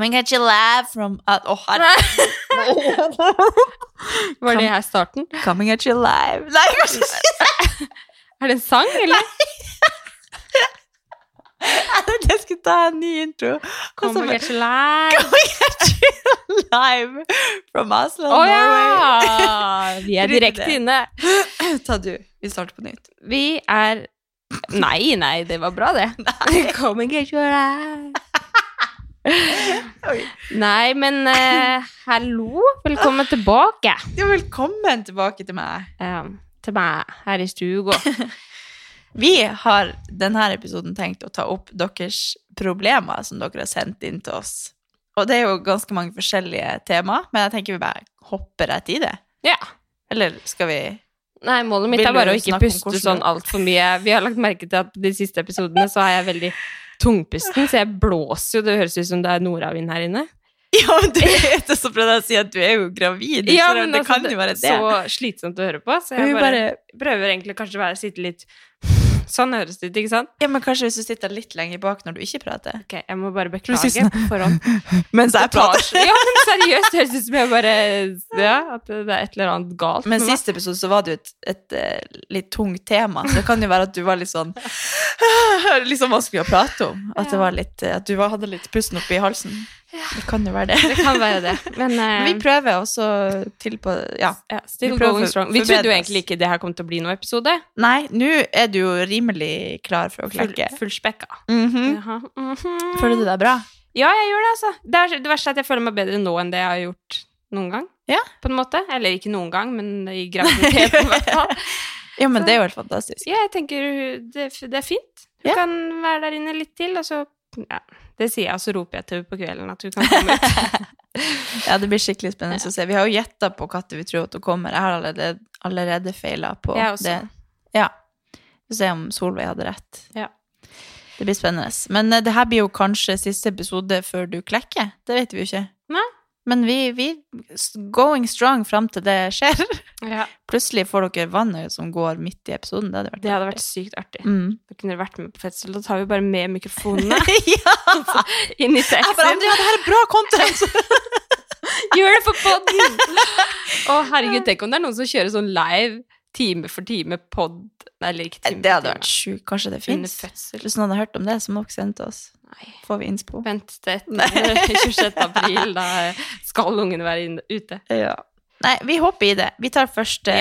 Coming at you live from Å, herregud. Var det her starten? Coming at you live. Nei, kanskje Er det en sang, eller? Jeg skulle ta en ny intro. Coming get you live. Coming at you live from Oslo, oh, Norway. ja! Vi er direkte inne. Ta du. Vi starter på nytt. Vi er Nei, nei, det var bra, det. Nei. Coming at you live. Oi. Nei, men eh, hallo. Velkommen tilbake Ja, velkommen tilbake til meg. eh, til meg her i stuga. Vi har denne episoden tenkt å ta opp deres problemer som dere har sendt inn til oss. Og det er jo ganske mange forskjellige tema, men jeg tenker vi bare hopper rett i det. Ja. Eller skal vi Nei, målet mitt er bare å ikke puste sånn altfor mye. Vi har lagt merke til at de siste episodene så er jeg veldig tungpusten, så jeg blåser jo. Det høres ut som det er nordavind her inne. Ja, men du vet det, så prøvde jeg å si at du er jo gravid. Ja, men det altså, kan jo være det. Så slitsomt å høre på. Så jeg bare, bare- prøver egentlig kanskje å sitte litt Sånn høres det ut, ikke sant? Ja, men kanskje hvis du sitter litt lenger bak når du ikke prater. Ok, jeg må bare beklage sier sånn- på forhånd. Mens jeg prater. Ja, men seriøst, det høres ut som jeg bare Ja, at det er et eller annet galt Men med meg. siste episode så var det jo et, et, et, litt tungt tema, så det kan jo være at du var litt sånn Litt sånn vanskelig å prate om. At, det var litt, eh, at du var, hadde litt pusten oppi halsen. Det kan jo være det. Det kan være det. Men, uh, vi prøver også til på Ja. ja, still going strong. Vi trodde jo egentlig ikke det her kom til å bli noen episode. Nei, nå er du jo rimelig klar for å Full, klekke. fullspekka. Mhm. mm -hmm. Føler du deg bra? Ja, jeg gjør det, altså. Det, er, det verste er at jeg føler meg bedre nå enn det jeg har gjort noen gang. Ja. På en måte. Eller ikke noen gang, men i graviditeten, i hvert fall. Ja, men Så- det er jo helt fantastisk. Ja, jeg tenker det, det er fint. Du Ja. kan være der inne litt til, og så ja, Det sier jeg, og så roper jeg til henne på kvelden at hun kan komme ut. Ja, det blir skikkelig spennende å se. Vi har jo gjetta på når vi tror at hun kommer. Jeg har allerede, allerede feila på det. Ja. Vi får se om Solveig hadde rett. Ja. Det blir spennende. Men uh, det her blir jo kanskje siste episode før du klekker. Det vet vi jo ikke. Nei. Men vi, vi going strong fram til det skjer. Ja. Plutselig får dere vannet som går midt i episoden. Det hadde vært Det hadde vært sykt artig. mm. Da kunne dere vært med på fødsel. Da tar vi bare med mikrofonene Ja! inn i Jeg bare. Andrea, det her er bra content! Gjør det for poden! Å, herregud, tenk om det er noen som kjører sånn live time for time pod Eller ikke time Det hadde for vært sjukt. Kanskje det fins? Hvis noen hadde hørt om det, så må dere sende til oss. Nei. Får vi innspo. Vent til etter 26. april. Da skal ungene være inne, ute. Ja. Nei, vi hopper i det. Vi tar første,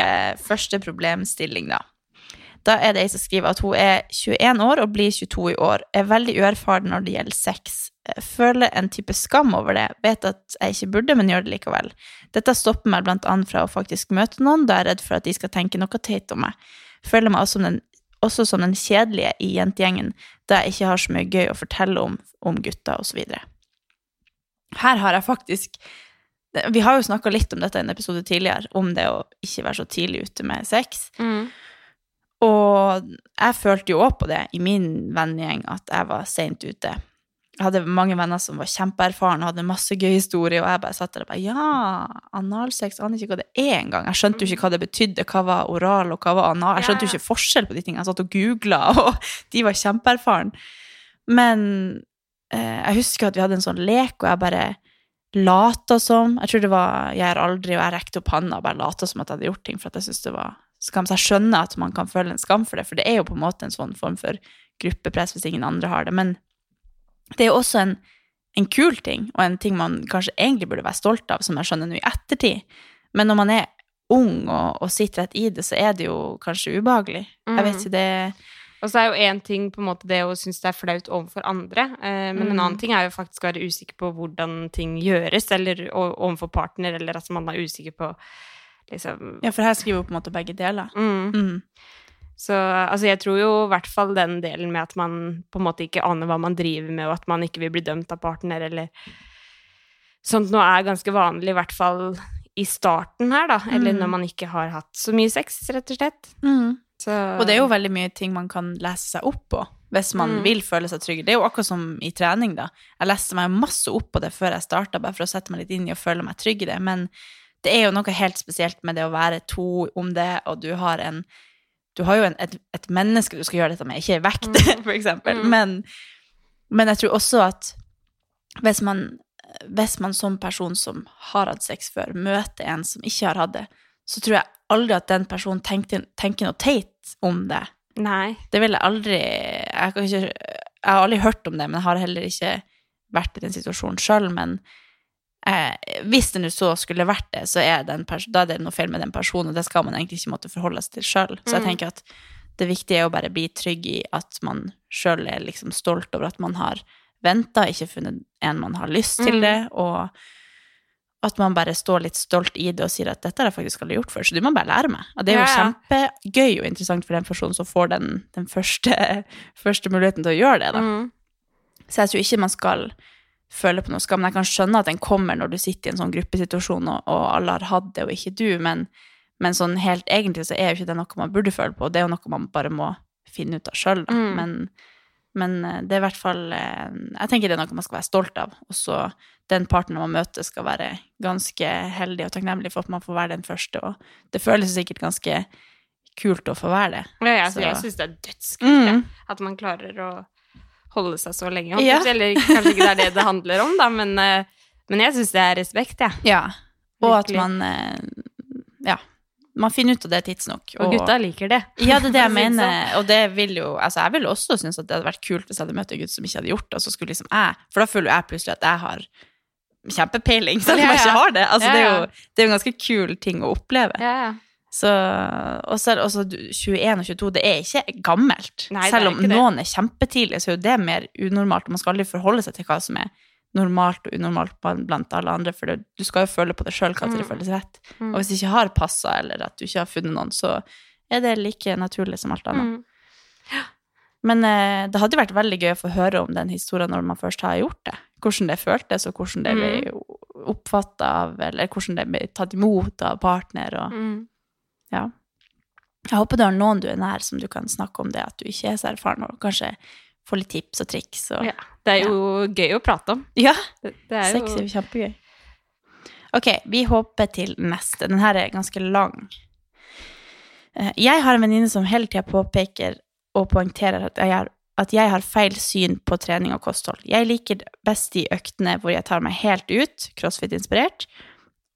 første problemstilling, da. Da er det ei som skriver at hun er 21 år og blir 22 i år. Er veldig uerfaren når det gjelder sex. Føler en type skam over det. Vet at jeg ikke burde, men gjør det likevel. Dette stopper meg blant annet fra å faktisk møte noen, da jeg er redd for at de skal tenke noe teit om meg. Føler meg også som den, også som den kjedelige i jentegjengen, da jeg ikke har så mye gøy å fortelle om, om gutter osv. Her har jeg faktisk vi har jo snakka litt om dette i en episode tidligere, om det å ikke være så tidlig ute med sex. Og jeg følte jo òg på det i min vennegjeng, at jeg var seint ute. Jeg hadde mange venner som var kjempeerfarne og hadde masse gøy historie, og jeg bare satt der og bare Ja, analsex, aner ikke hva det er engang. Jeg skjønte jo ikke hva det betydde, hva var oral, og hva var anal. Jeg skjønte jo ikke forskjell på de tingene. Jeg satt og googla, og de var kjempeerfarne. Men eh, jeg husker at vi hadde en sånn lek, og jeg bare lata som Jeg tror det var Jeg er aldri, og jeg rekte opp handa og bare lata som at jeg hadde gjort ting for at jeg syntes det var skam. Så jeg skjønner at man kan føle en skam for det, for det er jo på en måte en sånn form for gruppepress hvis ingen andre har det. Men det er jo også en, en kul ting, og en ting man kanskje egentlig burde være stolt av, som jeg skjønner nå i ettertid. Men når man er ung og, og sitter rett i det, så er det jo kanskje ubehagelig. Jeg vet ikke, det Og så er jo én ting på en måte det å synes det er flaut overfor andre, eh, men en Mm. annen ting er jo faktisk å være usikker på hvordan ting gjøres, eller overfor partner, eller at man er usikker på liksom Ja, for her skriver jo på en måte begge deler. mm. Mm. Så altså, jeg tror jo i hvert fall den delen med at man på en måte ikke aner hva man driver med, og at man ikke vil bli dømt av partner, eller sånt noe er ganske vanlig, i hvert fall i starten her, da, eller Mm. når man ikke har hatt så mye sex, rett og slett. Mm. Så, Og det er jo veldig mye ting man kan lese seg opp på hvis man Mm. vil føle seg trygg. Det er jo akkurat som i trening, da. Jeg leste meg masse opp på det før jeg starta, bare for å sette meg litt inn i og føle meg trygg i det. Men det er jo noe helt spesielt med det å være to om det, og du har en Du har jo en, et, et menneske du skal gjøre dette med, ikke ei vekt, Mm. eksempel. Mm. Men, men jeg tror også at hvis man hvis man som person som har hatt sex før, møter en som ikke har hatt det, så tror jeg aldri at den personen tenker, tenker noe teit om det. Nei. Det vil jeg aldri jeg, ikke, jeg har aldri hørt om det, men jeg har heller ikke vært i den situasjonen sjøl. Men eh, hvis det nå så skulle vært det, så er den pers- da er det noe feil med den personen, og det skal man egentlig ikke måtte forholde seg til sjøl. Så jeg Mm. tenker at det viktige er å bare bli trygg i at man sjøl er liksom stolt over at man har venta, ikke funnet en man har lyst til Mm. det, og at man bare står litt stolt i det og sier at dette har jeg faktisk aldri gjort før, så du må bare lære meg. Og det er jo Ja, ja. kjempegøy og interessant for den personen som får den, den første, første muligheten til å gjøre det, da. Mm. Så jeg tror ikke man skal føle på noe skam. Jeg kan skjønne at den kommer når du sitter i en sånn gruppesituasjon, og, og alle har hatt det, og ikke du. Men, men sånn helt egentlig så er jo ikke det noe man burde føle på. Det er jo noe man bare må finne ut av sjøl. Mm. Men, men eh, det er i hvert fall eh, Jeg tenker det er noe man skal være stolt av. Og så den partneren man møter, skal være ganske heldig og takknemlig for at man får være den første. Og det føles sikkert ganske kult å få være det. Ja, jeg, Så- jeg syns det er dødskult. Mm. At man klarer å holde seg så lenge. Ja. Eller kanskje ikke det er det det handler om, da, men, eh, men jeg syns det er respekt, jeg. Ja. Og at man eh, Ja. Man finner ut av det tidsnok. Og gutta liker det. Ja, det er det jeg mener. sånn. Og det vil jo Altså, jeg ville også synes at det hadde vært kult hvis jeg hadde møtt en gutt som ikke hadde gjort det, og så skulle liksom jeg For da føler jeg plutselig at jeg har kjempepeiling, selv om jeg ikke har det. Altså, Ja, det, er jo, det er en ganske kul ting å oppleve. Ja, ja. Så, og selv også 21 og 22, det er ikke gammelt. Nei, er selv om det. noen er kjempetidlige, så er jo det mer unormalt, man skal aldri forholde seg til hva som er normalt og unormalt blant- alle andre, for det, du skal jo føle på det sjøl hva det Mm. føles rett. Mm. Og hvis du ikke har passa, eller at du ikke har funnet noen, så er det like naturlig som alt annet. Mm. Men eh, det hadde vært veldig gøy å få høre om den historien når man først har gjort det. Hvordan det føltes, og hvordan det ble oppfatta av Eller hvordan det ble tatt imot av partner. Og, Mm. Ja. Jeg håper du har noen du er nær som du kan snakke om det, at du ikke er så erfaren, og kanskje få litt tips og triks. Og, Ja. Det er jo gøy å prate om. ja Det, det er Sex er jo jo kjempegøy. Ok, vi hopper til neste. Den her er ganske lang. Eh, Jeg har en venninne som hele tida påpeker og poengterer at jeg, har, at jeg har feil syn på trening og kosthold. Jeg liker best de øktene hvor jeg tar meg helt ut, crossfit-inspirert,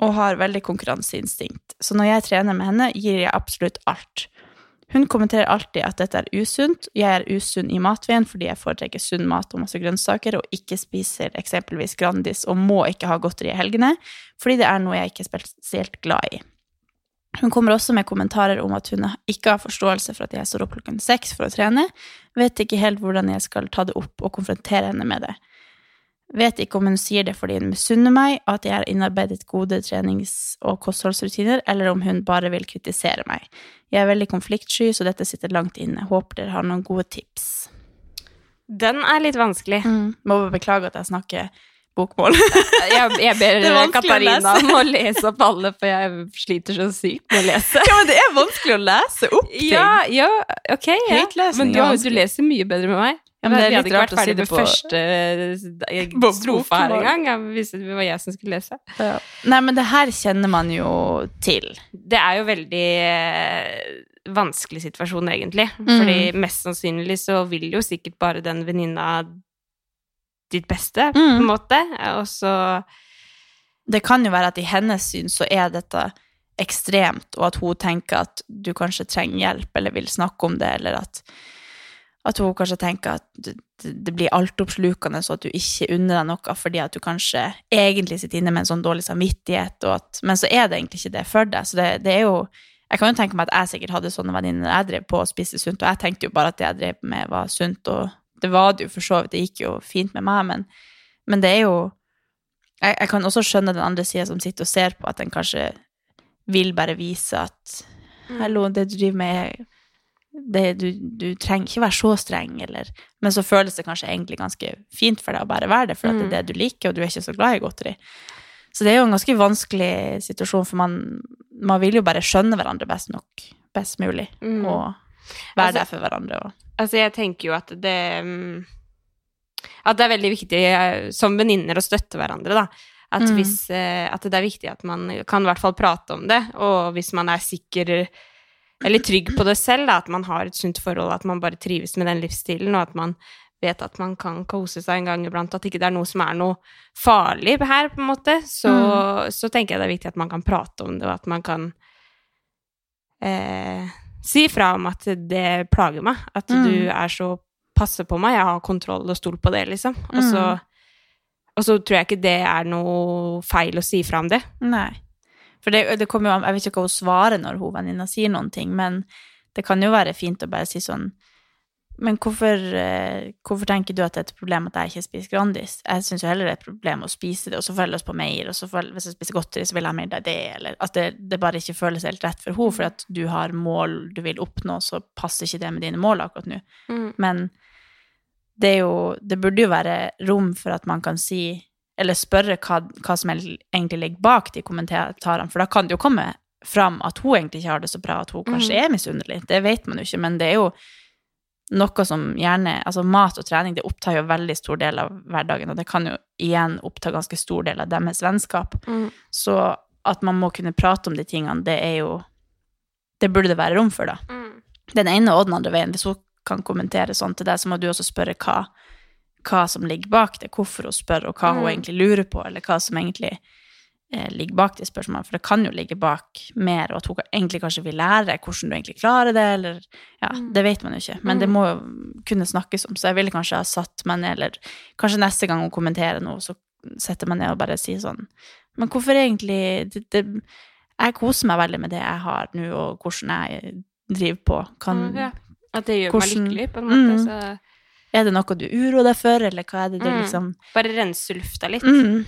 og har veldig konkurranseinstinkt. Så når jeg trener med henne, gir jeg absolutt alt. Hun kommenterer alltid at dette er usunt. Jeg er usunn i matveien fordi jeg foretrekker sunn mat og masse grønnsaker, og ikke spiser eksempelvis Grandis og må ikke ha godteri i helgene, fordi det er noe jeg ikke er spesielt glad i. Hun kommer også med kommentarer om at hun ikke har forståelse for at jeg står opp klokken seks for å trene, vet ikke helt hvordan jeg skal ta det opp og konfrontere henne med det. Vet ikke om hun sier det fordi hun misunner meg, at jeg har innarbeidet gode trenings- og kostholdsrutiner, eller om hun bare vil kritisere meg. Jeg er veldig konfliktsky, så dette sitter langt inne. Håper dere har noen gode tips. Den er litt vanskelig. Må bare beklage at jeg snakker bokmål. Jeg, jeg ber er Katarina om å lese opp alle, for jeg sliter så sykt med å lese. ja, men det er vanskelig å lese opp ting. Ja, ja, ok. Ja. Men du, du leser mye bedre med meg. Ja, men det er litt rart å si det på- første eh, strofe her engang, hvis det var jeg som skulle lese. Ja. Nei, men det her kjenner man jo til. Det er jo veldig eh, vanskelig situasjon, egentlig. Mm. Fordi mest sannsynlig så vil jo sikkert bare den venninna ditt beste, på Mm. en måte. Og så Det kan jo være at i hennes syn så er dette ekstremt, og at hun tenker at du kanskje trenger hjelp, eller vil snakke om det, eller at, at hun kanskje tenker at det, blir altoppslukende, så at du ikke unner deg noe fordi at du kanskje egentlig sitter inne med en sånn dårlig samvittighet, at, men så er det egentlig ikke det for deg. Så det, det er jo Jeg kan jo tenke meg at jeg sikkert hadde sånne venninner jeg drev på å spise sunt, og jeg tenkte jo bare at det jeg drev med, var sunt, og det var det jo for så vidt, det gikk jo fint med meg, men, men det er jo jeg, jeg kan også skjønne den andre sida som sitter og ser på, at den kanskje vil bare vise at Hallo, det du driver med, det, du, du trenger ikke være så streng, eller Men så føles det kanskje egentlig ganske fint for deg å bare være det, for at det er det du liker, og du er ikke så glad i godteri. Så det er jo en ganske vanskelig situasjon, for man, man vil jo bare skjønne hverandre best nok, best mulig, Mm. og være Altså- der for hverandre. Og, Altså, jeg tenker jo at det mm, At det er veldig viktig eh, som venninner å støtte hverandre, da. At, Mm. hvis, eh, at det er viktig at man kan i hvert fall prate om det, og hvis man er sikker eller trygg på det selv, da, at man har et sunt forhold, at man bare trives med den livsstilen, og at man vet at man kan kose seg en gang iblant, at ikke det er noe som er noe farlig her, på en måte, så, så tenker jeg det er viktig at man kan prate om det, og at man kan eh, si fra om at det plager meg, at Mm. du er så passe på meg, jeg har kontroll og stol på det, liksom. Og så, Mm. og så tror jeg ikke det er noe feil å si fra om det. Nei. For det, det kommer jo an Jeg vet ikke hva hun svarer når hun venninna sier noen ting, men det kan jo være fint å bare si sånn Men hvorfor, eh, hvorfor tenker du at det er et problem at jeg ikke spiser Grandis? Jeg syns jo heller det er et problem å spise det, og så følger jeg på mer, og så får, hvis jeg spiser godteri, så vil jeg ha mer av det, eller at det, det bare ikke føles helt rett for henne, for at du har mål du vil oppnå, så passer ikke det med dine mål akkurat nå. Men det er jo Det burde jo være rom for at man kan si Eller spørre hva, hva som egentlig ligger bak de kommentarene, for da kan det jo komme fram at hun egentlig ikke har det så bra, at hun kanskje er misunnelig. Det vet man jo ikke, men det er jo noe som gjerne Altså mat og trening, det opptar jo veldig stor del av hverdagen, og det kan jo igjen oppta ganske stor del av deres vennskap. Så at man må kunne prate om de tingene, det er jo Det burde det være rom for, da den ene og den andre veien. Hvis hun kan kommentere sånn til deg, så må du også spørre hva, hva som ligger bak det, hvorfor hun spør, og hva hun egentlig lurer på, eller hva som egentlig eh, ligger bak de spørsmålene. For det kan jo ligge bak mer, og at hun egentlig kanskje vil lære hvordan du egentlig klarer det, eller Ja, det vet man jo ikke, men det må jo kunne snakkes om. Så jeg ville kanskje ha satt meg ned, eller kanskje neste gang hun kommenterer noe, så setter meg ned og bare sier sånn Men hvorfor egentlig det, det, Jeg koser meg veldig med det jeg har nå, og hvordan jeg driver på. Kan, Ja. At det gjør Hvordan- meg lykkelig, på en måte. Mm. Så Er det noe du uroer deg for, eller hva er det du Mm. liksom bare rense lufta litt. mm.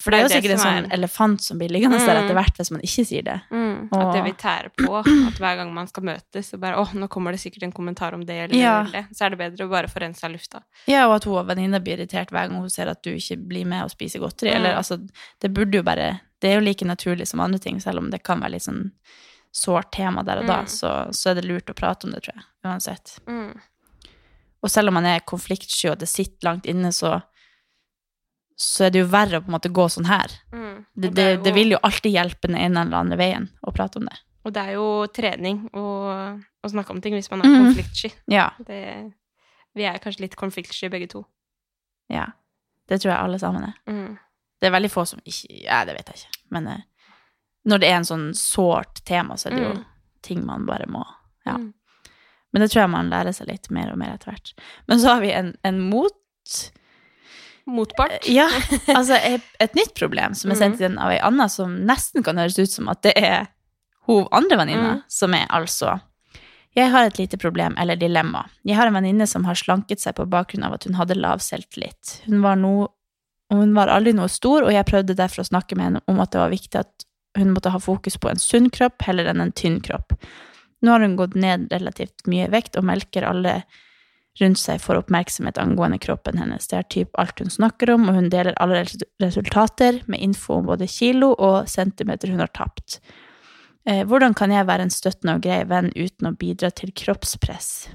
For det er jo er sikkert en sånn er- elefant som blir liggende der Mm. etter hvert hvis man ikke sier det. Mm, Og- At det vil tære på. At hver gang man skal møtes, så bare Å, nå kommer det sikkert en kommentar om det, eller Ja. det. Så er det bedre å bare få rensa lufta. Ja, og at hun og venninna blir irritert hver gang hun ser at du ikke blir med og spiser godteri. Mm. Eller altså, det burde jo bare Det er jo like naturlig som andre ting, selv om det kan være litt sånn sårt tema der og da, Mm. så, så er det lurt å prate om det, tror jeg. Uansett. Mm. Og selv om man er konfliktsky og det sitter langt inne, så så er det jo verre å på en måte gå sånn her. Mm. Det, det, jo- det vil jo alltid hjelpe den ene eller andre veien å prate om det. Og det er jo trening å, snakke om ting hvis man er mm. konfliktsky. Ja, Det, vi er kanskje litt konfliktsky begge to. ja. Det tror jeg alle sammen er. Mm. Det er veldig få som ikke Ja, det vet jeg ikke. Men eh, når det er en sånn sårt tema, så er det jo Mm. ting man bare må Ja. Mm. Men det tror jeg man lærer seg litt mer og mer etter hvert. Men så har vi en, en mot... Motpart. Ja, altså et, et nytt problem som er Mm. sendt inn av ei anna, som nesten kan høres ut som at det er hun andre venninna, Mm. som er altså Jeg har et lite problem, eller dilemma. Jeg har en venninne som har slanket seg på bakgrunn av at hun hadde lav selvtillit. Hun var, no, hun var aldri noe stor, og jeg prøvde derfor å snakke med henne om at det var viktig at hun måtte ha fokus på en sunn kropp heller enn en tynn kropp. Nå har hun gått ned relativt mye i vekt og melker alle rundt seg for oppmerksomhet angående kroppen hennes. Det er typ alt hun snakker om, og hun deler alle resultater med info om både kilo og centimeter hun har tapt. Eh, hvordan kan jeg være en støttende og grei venn uten å bidra til kroppspress?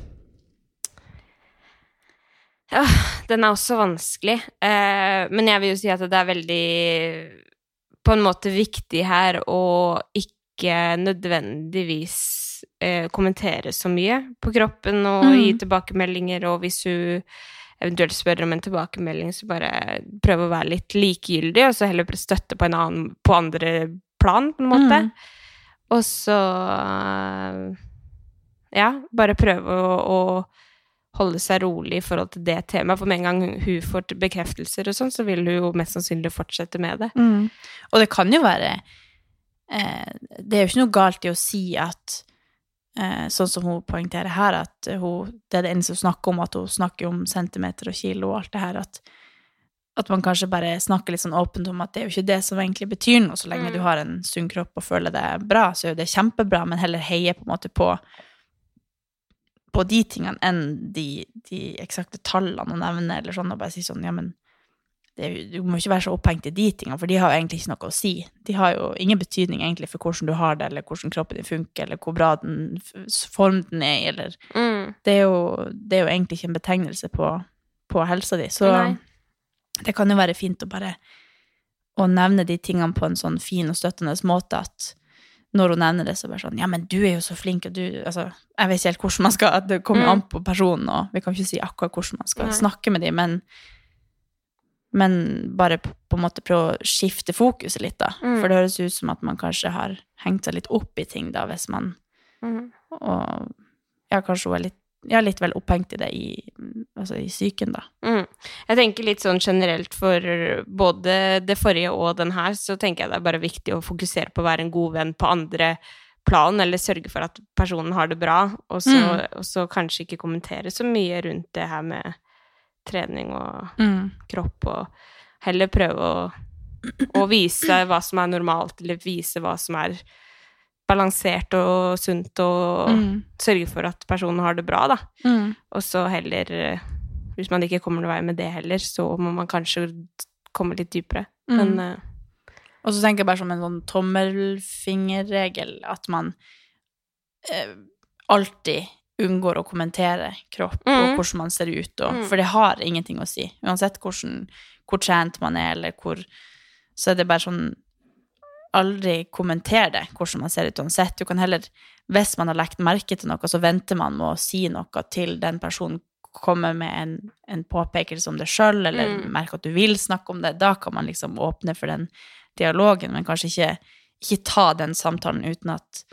Ja, den er også vanskelig. Eh, men jeg vil jo si at det er veldig på en måte viktig her å ikke nødvendigvis eh, kommentere så mye på kroppen og Mm. gi tilbakemeldinger, og hvis hun eventuelt spør om en tilbakemelding, så bare prøve å være litt likegyldig, og så heller støtte på en annen på andre plan, på en måte. Mm. Og så Ja, bare prøve å, å holde seg rolig i forhold til det temaet. For med en gang hun får bekreftelser og sånn, så vil hun jo mest sannsynlig fortsette med det. Mm. Og det kan jo være eh, Det er jo ikke noe galt i å si at Sånn som hun poengterer her, at hun, det er det eneste hun snakker om, at hun snakker om centimeter og kilo og alt det her, at, at man kanskje bare snakker litt sånn åpent om at det er jo ikke det som egentlig betyr noe, så lenge Mm. du har en sunn kropp og føler deg bra, så er jo det kjempebra, men heller heie på en måte på på de tingene enn de, de eksakte tallene å nevne, eller sånn, og bare si sånn, ja, men det du må ikke være så opphengt i de tingene, for de har jo egentlig ikke noe å si. De har jo ingen betydning egentlig for hvordan du har det, eller hvordan kroppen din funker, eller hvor bra den form den er i, eller det er, jo, det er jo egentlig ikke en betegnelse på, på helsa di. Så Nei. det kan jo være fint å bare å nevne de tingene på en sånn fin og støttende måte at når hun nevner det, så bare sånn Ja, men du er jo så flink, og du Altså, jeg vet ikke helt hvordan man skal Det kommer Mm. an på personen, og vi kan ikke si akkurat hvordan man skal Nei. snakke med dem, men men bare på, på en måte prøve å skifte fokuset litt, da. Mm. For det høres ut som at man kanskje har hengt seg litt opp i ting, da, hvis man mm. Og ja, kanskje hun er litt, ja, litt vel opphengt i det i, altså i psyken, da. Mm. Jeg tenker litt sånn generelt for både det forrige og den her, så tenker jeg det er bare viktig å fokusere på å være en god venn på andre plan, eller sørge for at personen har det bra, og så, Mm. kanskje ikke kommentere så mye rundt det her med trening og Mm. kropp, og heller prøve å, å vise hva som er normalt, eller vise hva som er balansert og sunt, og Mm. sørge for at personen har det bra, da. Mm. Og så heller eh, Hvis man ikke kommer noen vei med det heller, så må man kanskje komme litt dypere. Mm. Men uh, Og så tenker jeg bare som en sånn tommelfingerregel at man uh, alltid unngår å kommentere kropp og Mhm. hvordan man ser ut, og, Mm. for det har ingenting å si. Uansett hvordan, hvor trent man er, eller hvor Så er det bare sånn Aldri kommenter det, hvordan man ser ut uansett. Du kan heller, hvis man har lagt merke til noe, så venter man med å si noe til den personen kommer med en, en påpekelse om det sjøl, eller Mm. merker at du vil snakke om det. Da kan man liksom åpne for den dialogen, men kanskje ikke, ikke ta den samtalen uten at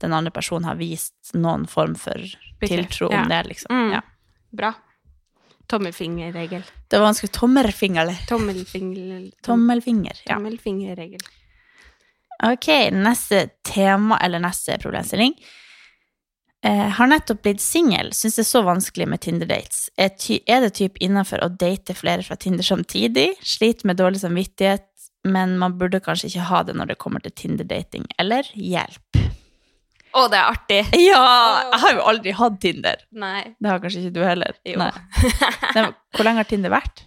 den andre personen har vist noen form for tiltro om det, liksom. Mm. Ja. bra. Tommelfingerregel. Det var vanskelig. Tommelfinger? Tommelfinger... Tommelfinger, ja. Tommelfingerregel. Ok, neste tema, eller neste problemstilling. Eh, har nettopp blitt singel, syns det er så vanskelig med Tinder-dates. Er, er det typ innafor å date flere fra Tinder samtidig? Sliter med dårlig samvittighet, men man burde kanskje ikke ha det når det kommer til Tinder-dating. Eller hjelp. Å, det er artig! Ja! Jeg har jo aldri hatt Tinder. Nei. Det har kanskje ikke du heller. Jo. Nei. Nei, Hvor lenge har Tinder vært?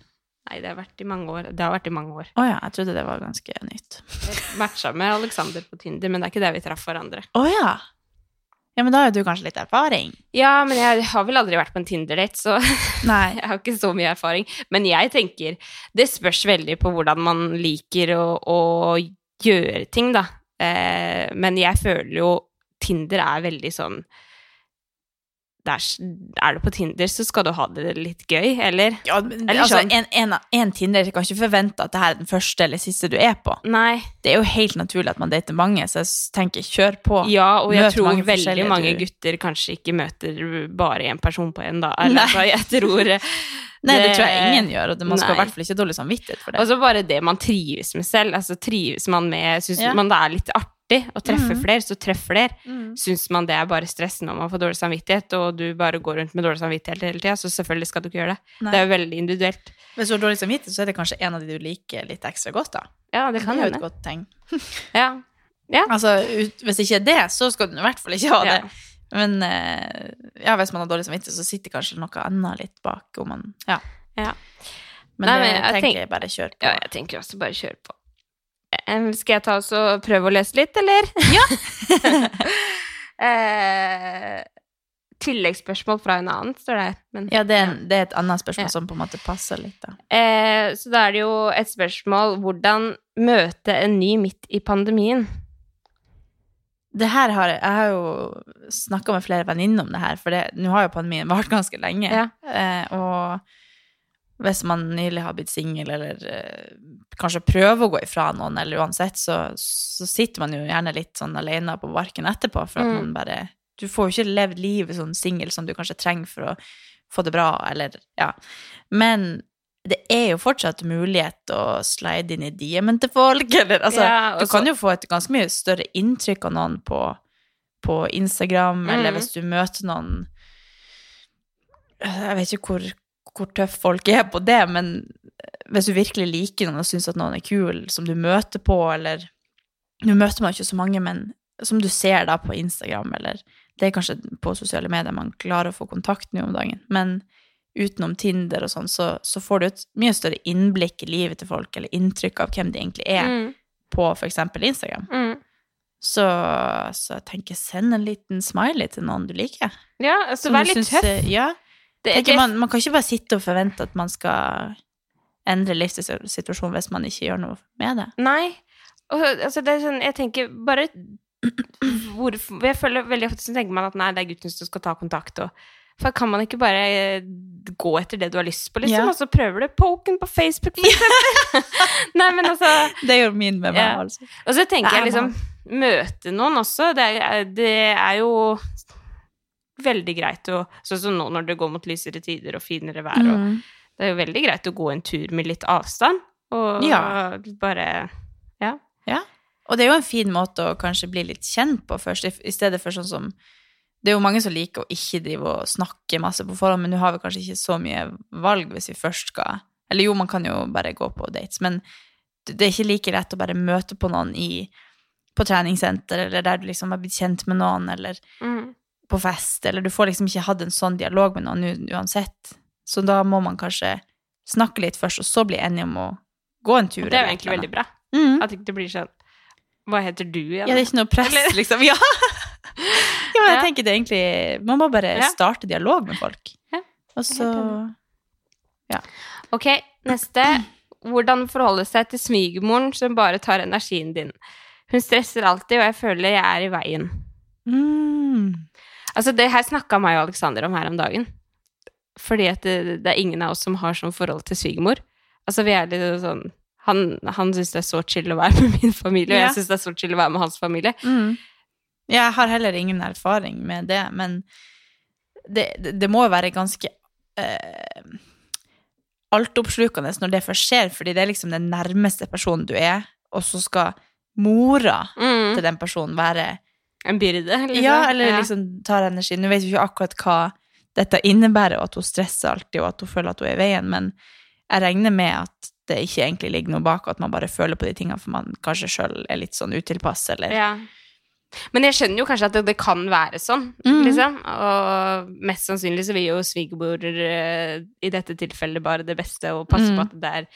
Nei, det har vært i mange år. Det har vært i mange år. Å ja, jeg trodde det var ganske nytt. Jeg matcha med Alexander på Tinder, men det er ikke det vi traff hverandre. Å ja. Ja, men da har jo du kanskje litt erfaring. Ja, men jeg har vel aldri vært på en Tinder-date, så Nei. jeg har ikke så mye erfaring. Men jeg tenker Det spørs veldig på hvordan man liker å, å gjøre ting, da. Eh, men jeg føler jo Tinder er veldig sånn er, du på Tinder, så skal du ha det litt gøy, eller? Ja, men, Eller altså, sånn. en, en, en Tinder kan ikke forvente at det her er den første eller siste du er på. Nei. Det er jo helt naturlig at man dater mange, så jeg tenker kjør på. Ja, og jeg Møt tror mange veldig mange gutter kanskje ikke møter bare én person på en, da. Altså, jeg tror Nei, det tror jeg ingen gjør, og man skal i hvert fall ikke ha dårlig samvittighet for det. Og så bare det man trives med selv. Altså trives man med Syns Ja. man det er litt artig å treffe mm. flere, så treff flere. Mm. Syns man det er bare stress når man får dårlig samvittighet, og du bare går rundt med dårlig samvittighet hele tida, så selvfølgelig skal du ikke gjøre det. Nei. Det er jo veldig individuelt. Hvis du har dårlig samvittighet, så er det kanskje en av de du liker litt ekstra godt, da. Ja, det kan det er jo et hende. godt tegn. Ja. Altså, ut, hvis ikke det, så skal du i hvert fall ikke ha det. Ja. Men eh, ja, hvis man har dårlig samvittighet, så sitter kanskje noe annet litt bak, om man Ja. Ja. Men Nei, det men jeg tenker tenk- jeg bare kjør på. ja, jeg tenker også bare kjør på. Skal jeg ta oss og prøve å lese litt, eller? Ja. eh, tilleggsspørsmål fra en annen, står det her. Men, Ja, det er, en, det er et annet spørsmål Ja. som på en måte passer litt, da. Eh, så da er det jo et spørsmål hvordan møte en ny midt i pandemien. Det her har jeg, har jo snakka med flere venninner om det her, for nå har jo pandemien vart ganske lenge. Ja. Eh, og hvis man nylig har blitt singel, eller eh, kanskje prøver å gå ifra noen, eller uansett, så, så sitter man jo gjerne litt sånn alene på barken etterpå, for at Mm. man bare Du får jo ikke levd livet sånn singel som du kanskje trenger for å få det bra, eller ja. Men det er jo fortsatt mulighet å slide inn i DM-en til folk, eller altså Ja, Du kan jo få et ganske mye større inntrykk av noen på, på Instagram, eller Mm. hvis du møter noen Jeg vet ikke hvor, hvor tøff folk er på det, men hvis du virkelig liker noen og syns at noen er kul, som du møter på, eller Nå møter man ikke så mange, men som du ser da på Instagram, eller Det er kanskje på sosiale medier man klarer å få kontakt nå om dagen, men utenom Tinder og sånn, så, så får du et mye større innblikk i livet til folk, eller inntrykk av hvem de egentlig er, Mm. på f.eks. Instagram. Mm. Så, så jeg tenker send en liten smiley til noen du liker. Ja, altså vær litt synes, tøff. Ja. Det, det, man, man kan ikke bare sitte og forvente at man skal endre livssituasjonen hvis man ikke gjør noe med det. Nei. Og, altså, det er sånn, jeg tenker bare hvorfor Jeg føler veldig ofte så tenker man at nei, det er gutten som skal ta kontakt, og for kan man ikke bare eh, gå etter det du har lyst på, liksom, Ja. og så prøver du poken på Facebook, for eksempel? nei, men altså Det gjør min med meg, Ja. altså. Og så tenker jeg liksom Møte noen også, det er, det er jo veldig greit å Sånn som nå når det går mot lysere tider og finere vær, og Mm. det er jo veldig greit å gå en tur med litt avstand, og Ja. bare Ja. Ja. Og det er jo en fin måte å kanskje bli litt kjent på først, i i stedet for sånn som Det er jo mange som liker å ikke drive og snakke masse på forhånd, men nå har vi kanskje ikke så mye valg hvis vi først skal Eller jo, man kan jo bare gå på dates, men det det er ikke like lett å bare møte på noen i på treningssenter, eller der du liksom har blitt kjent med noen, eller Mm. på fest, eller du får liksom ikke hatt en sånn dialog med noen uansett. Så da må man kanskje snakke litt først, og så bli enige om å gå en tur. Det er jo egentlig veldig bra. Mm. At ikke blir sånn Hva heter du igjen? Ja, det er ikke noe press, Eller- liksom. Ja. Ja, men jeg tenker det egentlig Man må bare starte dialog med folk. Ja, Og så Ja. Ok, neste. Hvordan forholde seg til svigermoren som bare tar energien din. Hun stresser alltid, og jeg føler jeg er i veien. mm. Altså, det her snakka meg og Alexander om her om dagen. Fordi at det, det er ingen av oss som har sånn forhold til svigermor. Altså, vi er litt sånn Han, han syns det er så chill å være med min familie, og Ja. jeg syns det er så chill å være med hans familie. Mm. Jeg har heller ingen erfaring med det, men det, det, det må være ganske eh, altoppslukende når det først skjer, fordi det er liksom den nærmeste personen du er, og så skal mora Mm. til den personen være En byrde, liksom. Ja, eller liksom tar energi. Nå vet vi ikke akkurat hva dette innebærer, og at hun stresser alltid, og at hun føler at hun er i veien, men jeg regner med at det ikke egentlig ligger noe bak, og at man bare føler på de tingene for man kanskje sjøl er litt sånn utilpass, eller Ja. Men jeg skjønner jo kanskje at det, det kan være sånn, mm. liksom. Og mest sannsynlig så vil jo svigermor eh, i dette tilfellet bare det beste og passe mm. på at det er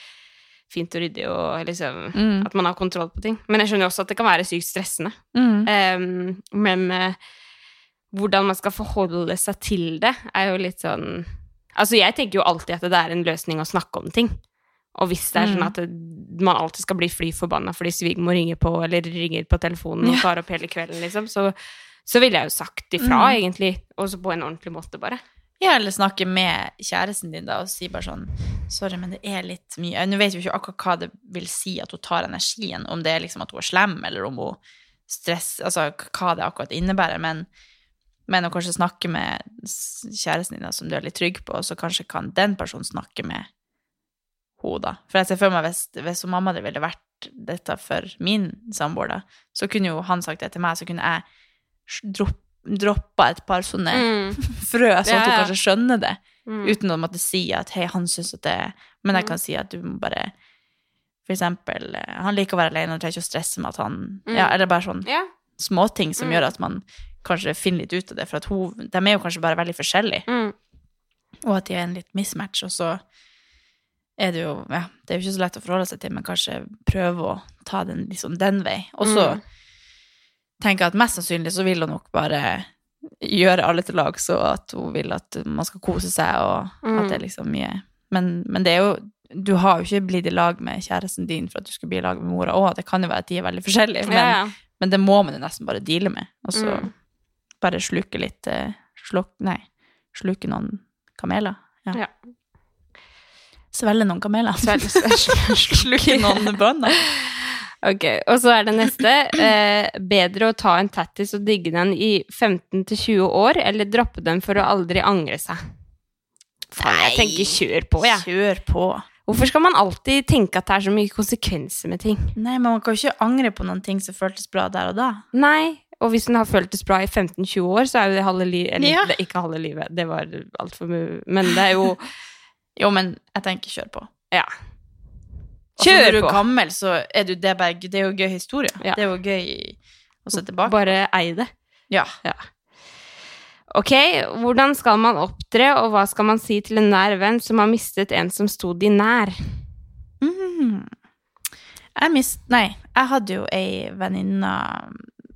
fint og ryddig og liksom Mm. At man har kontroll på ting. Men jeg skjønner jo også at det kan være sykt stressende. Em, men eh, hvordan man skal forholde seg til det, er jo litt sånn Altså, jeg tenker jo alltid at det er en løsning å snakke om ting. Og hvis det er sånn Mm. at man alltid skal bli fly forbanna fordi svigermor ringer på, eller ringer på telefonen og tar opp hele kvelden, liksom, så, så ville jeg jo sagt ifra, Mm. egentlig. Og så på en ordentlig måte, bare. Ja, eller snakke med kjæresten din da, og si bare sånn Sorry, men det er litt mye Nå vet vi ikke akkurat hva det vil si at hun tar energien, om det er liksom at hun er slem, eller om hun stresser Altså hva det akkurat innebærer, men, men å kanskje snakke med kjæresten din da, som du er litt trygg på, så kanskje kan den personen snakke med henne. For jeg ser for meg hvis, hvis mamma det ville vært dette for min samboer, da, så kunne jo han sagt det til meg, så kunne jeg dropp, droppa et par sånne frø, sånn at hun kanskje skjønner det, Mm. uten å måtte si at hei, han syns at det Men jeg kan si at du må bare For eksempel, han liker å være alene og trenger ikke å stresse med at han Mm. Ja, eller bare sånn Ja. småting som Mm. gjør at man kanskje finner litt ut av det, for at hun De er jo kanskje bare veldig forskjellige, Mm. og at de er en litt mismatch, og så er det jo Ja, det er jo ikke så lett å forholde seg til, men kanskje prøve å ta den liksom den vei. Og så Mm. tenker jeg at mest sannsynlig så vil hun nok bare gjøre alle til lag, så at hun vil at man skal kose seg, og Mm. at det er liksom mye men, men det er jo Du har jo ikke blitt i lag med kjæresten din for at du skal bli i lag med mora òg. Det kan jo være at de er veldig forskjellige, men, Ja, ja. men det må man jo nesten bare deale med. Og så Mm. bare sluke litt eh, sluk, Nei, sluke noen kameler. Ja. Ja. Svelge noen kameler. Sluke noen bønner. Ok, og så er det neste. Eh, bedre å ta en tattis og digge den i 15-20 år, eller droppe den for å aldri angre seg? Faen, jeg tenker kjør på, jeg. Kjør på. Hvorfor skal man alltid tenke at det er så mye konsekvenser med ting? Nei, men man kan jo ikke angre på noen ting som føltes bra der og da. Nei, og hvis den har føltes bra i 15-20 år, så er jo det halve livet Eller Ja. det, ikke halve livet, det var altfor mye Men det er jo Jo, men jeg tenker kjør på. Ja. Altså, Kjør når du på! er gammel, så er du det bare Det er jo gøy historie. Ja. Det er jo gøy å se tilbake. Bare ei det. Ja. Ok, hvordan skal man opptre, og hva skal man si til en nær venn som har mistet en som sto de nær? Mm. Jeg mist... Nei, jeg hadde jo ei venninne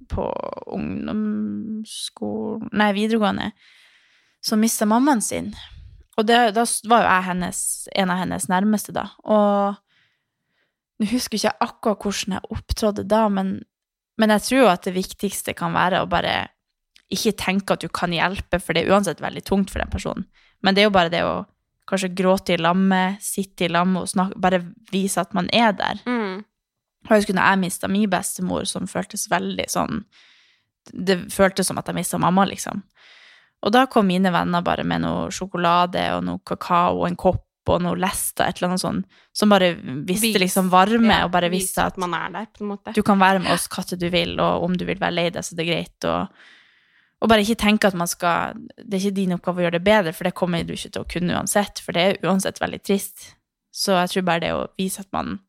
på ungdomsskolen Nei, videregående, som mista mammaen sin. Og det, da var jo jeg hennes, en av hennes nærmeste, da. Og nå husker ikke jeg akkurat hvordan jeg opptrådte da, men Men jeg tror jo at det viktigste kan være å bare ikke tenke at du kan hjelpe, for det er uansett veldig tungt for den personen. Men det er jo bare det å kanskje gråte i lammet, sitte i lammet og snakke, bare vise at man er der. Mm. Og jeg husker når jeg mista min bestemor, som føltes veldig sånn Det føltes som at jeg mista mamma, liksom. Og da kom mine venner bare med noe sjokolade og noe kakao og en kopp og noe lester, et eller annet sånt, som bare viste Vis- liksom varme, Ja, og bare visste at man er der, du kan være med oss hva du vil, og om du vil være lei deg, så det er greit. Og, og bare ikke tenke at man skal Det er ikke din oppgave å gjøre det bedre, for det kommer du ikke til å kunne uansett, for det er uansett veldig trist. Så jeg tror bare det å vise at man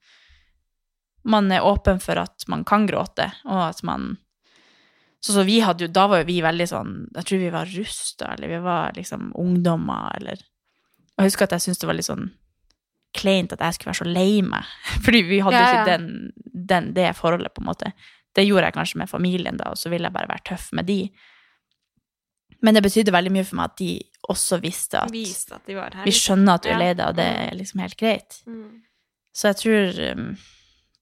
man er åpen for at man kan gråte, og at man Så så vi hadde jo Da var jo vi veldig sånn Jeg tror vi var rusta, eller vi var liksom ungdommer, eller Og jeg husker at jeg syntes det var litt sånn kleint at jeg skulle være så lei meg. Fordi vi hadde jo Ja, ja. ikke den, den, det forholdet, på en måte. Det gjorde jeg kanskje med familien, da, og så ville jeg bare være tøff med de. Men det betydde veldig mye for meg at de også visste at Viste at de var her. vi skjønner at du er lei deg, og det er liksom helt greit. Mm. Så jeg tror um,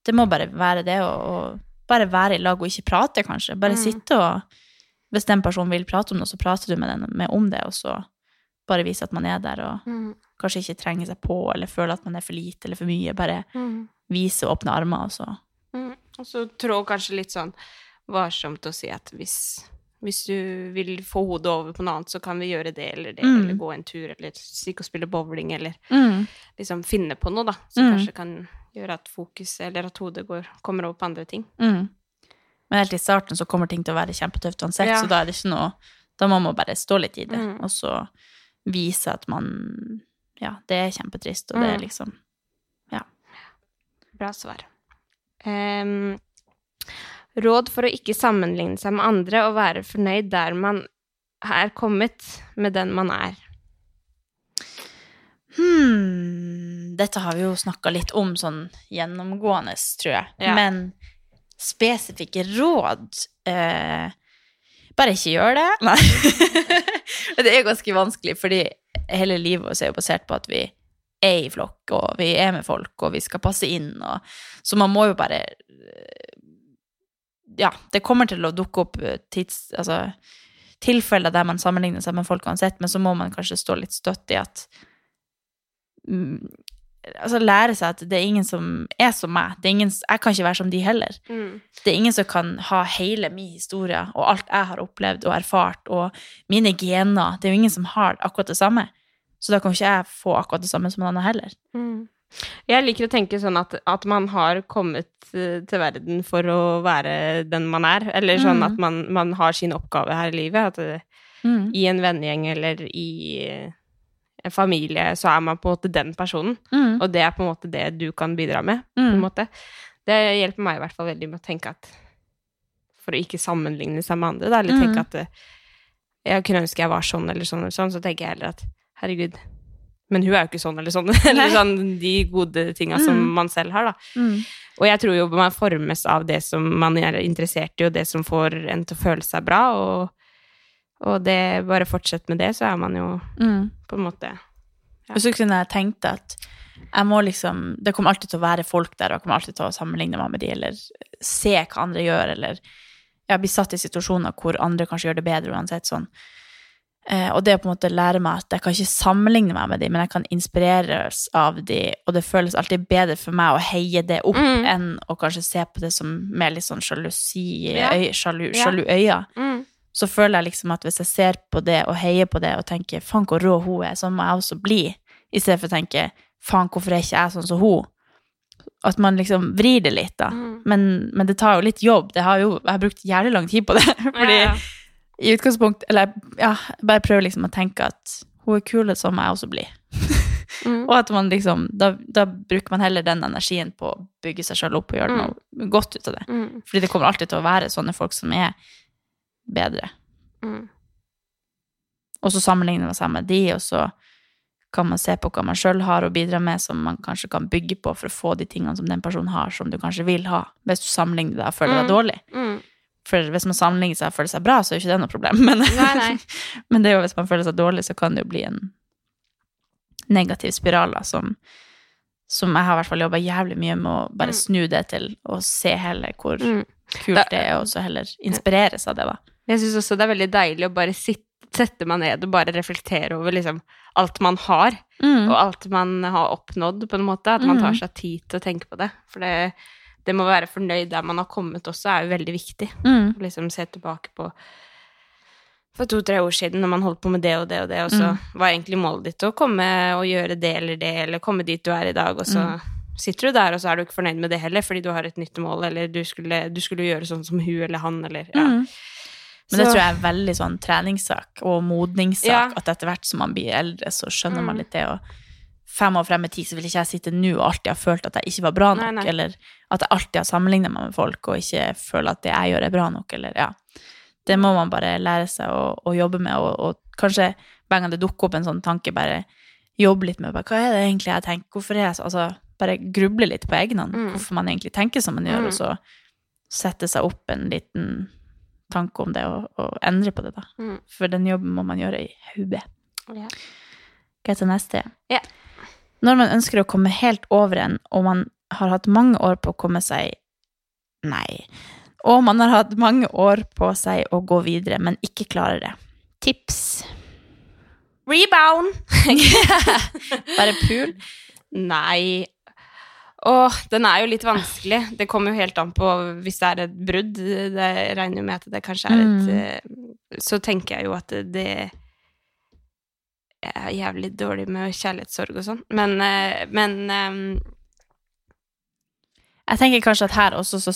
det må bare være det og, å bare være i lag og ikke prate, kanskje. Bare Mm. sitte og Hvis den personen vil prate om noe, så prater du med den med om det, og så bare vise at man er der, og Mm. kanskje ikke trenge seg på eller føle at man er for lite eller for mye. Bare Mm. vise åpne armer, og så Mm. Og så trå kanskje litt sånn varsomt å si at hvis, hvis du vil få hodet over på noe annet, så kan vi gjøre det eller det, Mm. eller gå en tur, eller stikke og spille bowling, eller mm. liksom finne på noe, da, som Mm. kanskje kan gjøre at fokus, eller at hodet går, kommer over på andre ting. Mm. Men helt i starten så kommer ting til å være kjempetøft uansett, Ja. så da er det ikke noe Da må man bare stå litt i det, Mm. og så vise at man Ja, det er kjempetrist, og det er liksom Ja. Bra svar. Um, råd for å ikke sammenligne seg med andre og være fornøyd der man er kommet med den man er. Hmm, dette har vi jo snakka litt om sånn gjennomgående, tror jeg. Ja. Men spesifikke råd eh, Bare ikke gjør det. Nei. det er ganske vanskelig, fordi hele livet vårt er jo basert på at vi er i flokk, og vi er med folk, og vi skal passe inn, og Så man må jo bare eh, Ja, det kommer til å dukke opp eh, tids... Altså tilfeller der man sammenligner seg med folk uansett, men så må man kanskje stå litt støtt i at mm, altså lære seg at det er ingen som er som meg. Det er ingen, jeg kan ikke være som de heller. Det er ingen som kan ha hele min historie og alt jeg har opplevd og erfart, og mine gener. Det er jo ingen som har akkurat det samme. Så da kan ikke jeg få akkurat det samme som en annen heller. Jeg liker å tenke sånn at, at man har kommet eh, til verden for å være den man er, eller sånn Mm. at man, man har sin oppgave her i livet. At det, Mm. i en vennegjeng eller i eh, familie så er man på en måte den personen, Mm. og det er på en måte det du kan bidra med. Mm. Det hjelper meg i hvert fall veldig med å tenke at For å ikke sammenligne seg med andre, da, eller Mm. tenke at eh, jeg kunne ønske jeg var sånn eller sånn eller sånn, så tenker jeg heller at herregud, men hun er jo ikke sånn eller sånn. eller sånn de gode tinga som Mm. man selv har, da. Mm. Og jeg tror jo man formes av det som man er interessert i, og det som får en til å føle seg bra, og, og det Bare fortsett med det, så er man jo Mm. på en måte Ja. Og så kunne jeg tenkt at jeg må liksom Det kommer alltid til å være folk der, og jeg kommer alltid til å sammenligne meg med de, eller se hva andre gjør, eller jeg blir satt i situasjoner hvor andre kanskje gjør det bedre uansett sånn. Eh, og det å på en måte lære meg at jeg kan ikke sammenligne meg med de, men jeg kan inspireres av de, og det føles alltid bedre for meg å heie det opp Mm. enn å kanskje se på det som mer litt sånn sjalusi, Ja. øy, sjalu, Ja. sjalu øyne mm. Så føler jeg liksom at hvis jeg ser på det og heier på det og tenker faen hvor rå hun er, sånn må jeg også bli, i stedet for å tenke faen hvorfor er ikke jeg sånn som hun? At man liksom vrir det litt, da. Mm. Men, men det tar jo litt jobb. Det har jo, jeg har brukt jævlig lang tid på det. Fordi Ja, ja. i utgangspunkt Eller ja, bare prøver liksom å tenke at hun er kul, sånn må jeg også bli. Mm. Og at man liksom da, da bruker man heller den energien på å bygge seg selv opp og gjøre noe godt ut av det. Mm. Fordi det kommer alltid til å være sånne folk som er bedre. Mm. Og så sammenligner man seg med de, og så kan man se på hva man sjøl har å bidra med, som man kanskje kan bygge på for å få de tingene som den personen har, som du kanskje vil ha, hvis du sammenligner deg og føler deg Mm. dårlig. Mm. For hvis man sammenligner seg og føler seg bra, så er jo ikke det noe problem. Men, Nei, nei. men det er jo hvis man føler seg dårlig, så kan det jo bli en negativ spiral, da, som, som jeg har i hvert fall jobba jævlig mye med å bare Mm. snu det til å se heller hvor, Mm. kult det er, og så heller inspireres av det, da. Jeg syns også det er veldig deilig å bare sitte, sette meg ned og bare reflektere over liksom alt man har, Mm. og alt man har oppnådd, på en måte. At man tar Mhm. seg tid til å tenke på det. For det, det med å være fornøyd der man har kommet også, er jo veldig viktig. Mm. Liksom se tilbake på for to-tre år siden, når man holdt på med det og det og det, og så Mm. var egentlig målet ditt å komme og gjøre det eller det, eller komme dit du er i dag, og så Mm. sitter du der, og så er du ikke fornøyd med det heller, fordi du har et nytt mål, eller du skulle, du skulle gjøre sånn som hun eller han, eller ja. Mm. Men det tror jeg er veldig sånn treningssak og modningssak, Ja. at etter hvert som man blir eldre, så skjønner man Mm. litt det. Og fem år frem i tid så vil ikke jeg sitte nå og alltid ha følt at jeg ikke var bra nok, Nei, nei. eller at jeg alltid har sammenlignet meg med folk og ikke føler at det jeg gjør er bra nok, eller ja. Det må man bare lære seg å, å jobbe med, og, og kanskje hver gang det dukker opp en sånn tanke, bare jobbe litt med bare, hva er det egentlig jeg tenker, hvorfor er jeg så, altså bare gruble litt på egne, Mm. hvorfor man egentlig tenker som man gjør, Mm. og så sette seg opp en liten tanke om det og, og endre på det, da. Mm. For den jobben må man gjøre i hodet. Ja. Jeg ta neste? Ja. Når man ønsker å komme helt over en, og man har hatt mange år på å komme seg Nei. Og man har hatt mange år på seg å gå videre, men ikke klarer det. Tips? Rebound! Bare pul? Nei. Åh, den er jo litt vanskelig. Det kommer jo helt an på hvis det er et brudd. Det regner jo med at det kanskje er et Mm. eh, Så tenker jeg jo at det, er jævlig dårlig med kjærlighetssorg og sånn. Men, eh, men um, Jeg tenker kanskje at her også så,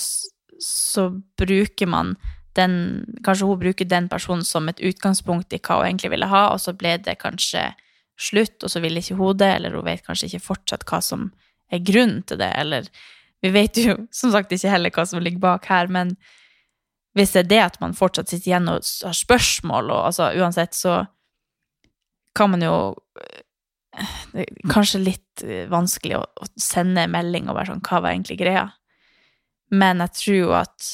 så bruker man den Kanskje hun bruker den personen som et utgangspunkt i hva hun egentlig ville ha, og så ble det kanskje slutt, og så ville ikke hun det, eller hun vet kanskje ikke fortsatt hva som er grunnen til det, eller Vi vet jo som sagt ikke heller hva som ligger bak her, men hvis det er det at man fortsatt sitter igjen og har spørsmål, og altså uansett, så kan man jo det er kanskje litt eh, vanskelig å, å sende melding og være sånn Hva var egentlig greia? Men jeg tror jo at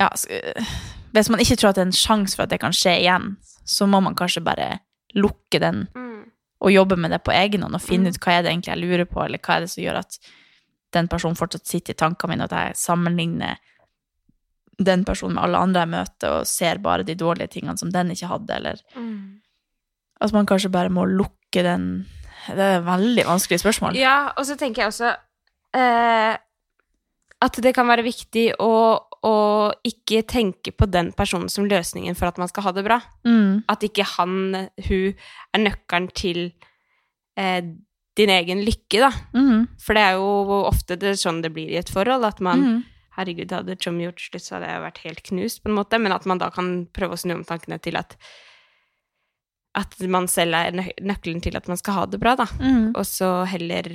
Ja, øh, hvis man ikke tror at det er en sjanse for at det kan skje igjen, så må man kanskje bare lukke den og jobbe med det på egen hånd og finne Mm. ut hva er det egentlig jeg lurer på, eller hva er det som gjør at den personen fortsatt sitter i tankene mine, og at jeg sammenligner den personen med alle andre jeg møter, og ser bare de dårlige tingene som den ikke hadde, eller at man kanskje bare må lukke den Det er et veldig vanskelig spørsmål. Ja, og så tenker jeg også eh, at det kan være viktig å, å ikke tenke på den personen som løsningen for at man skal ha det bra. Mm. At ikke han, hun, er nøkkelen til eh, din egen lykke, da. Mm. For det er jo ofte det, sånn det blir i et forhold, at man Mm. Herregud, hadde Tom gjort slutt, så hadde jeg vært helt knust, på en måte. Men at man da kan prøve å snu om tankene til at at man selv er nø- nøkkelen til at man skal ha det bra, da. Mm. Og så heller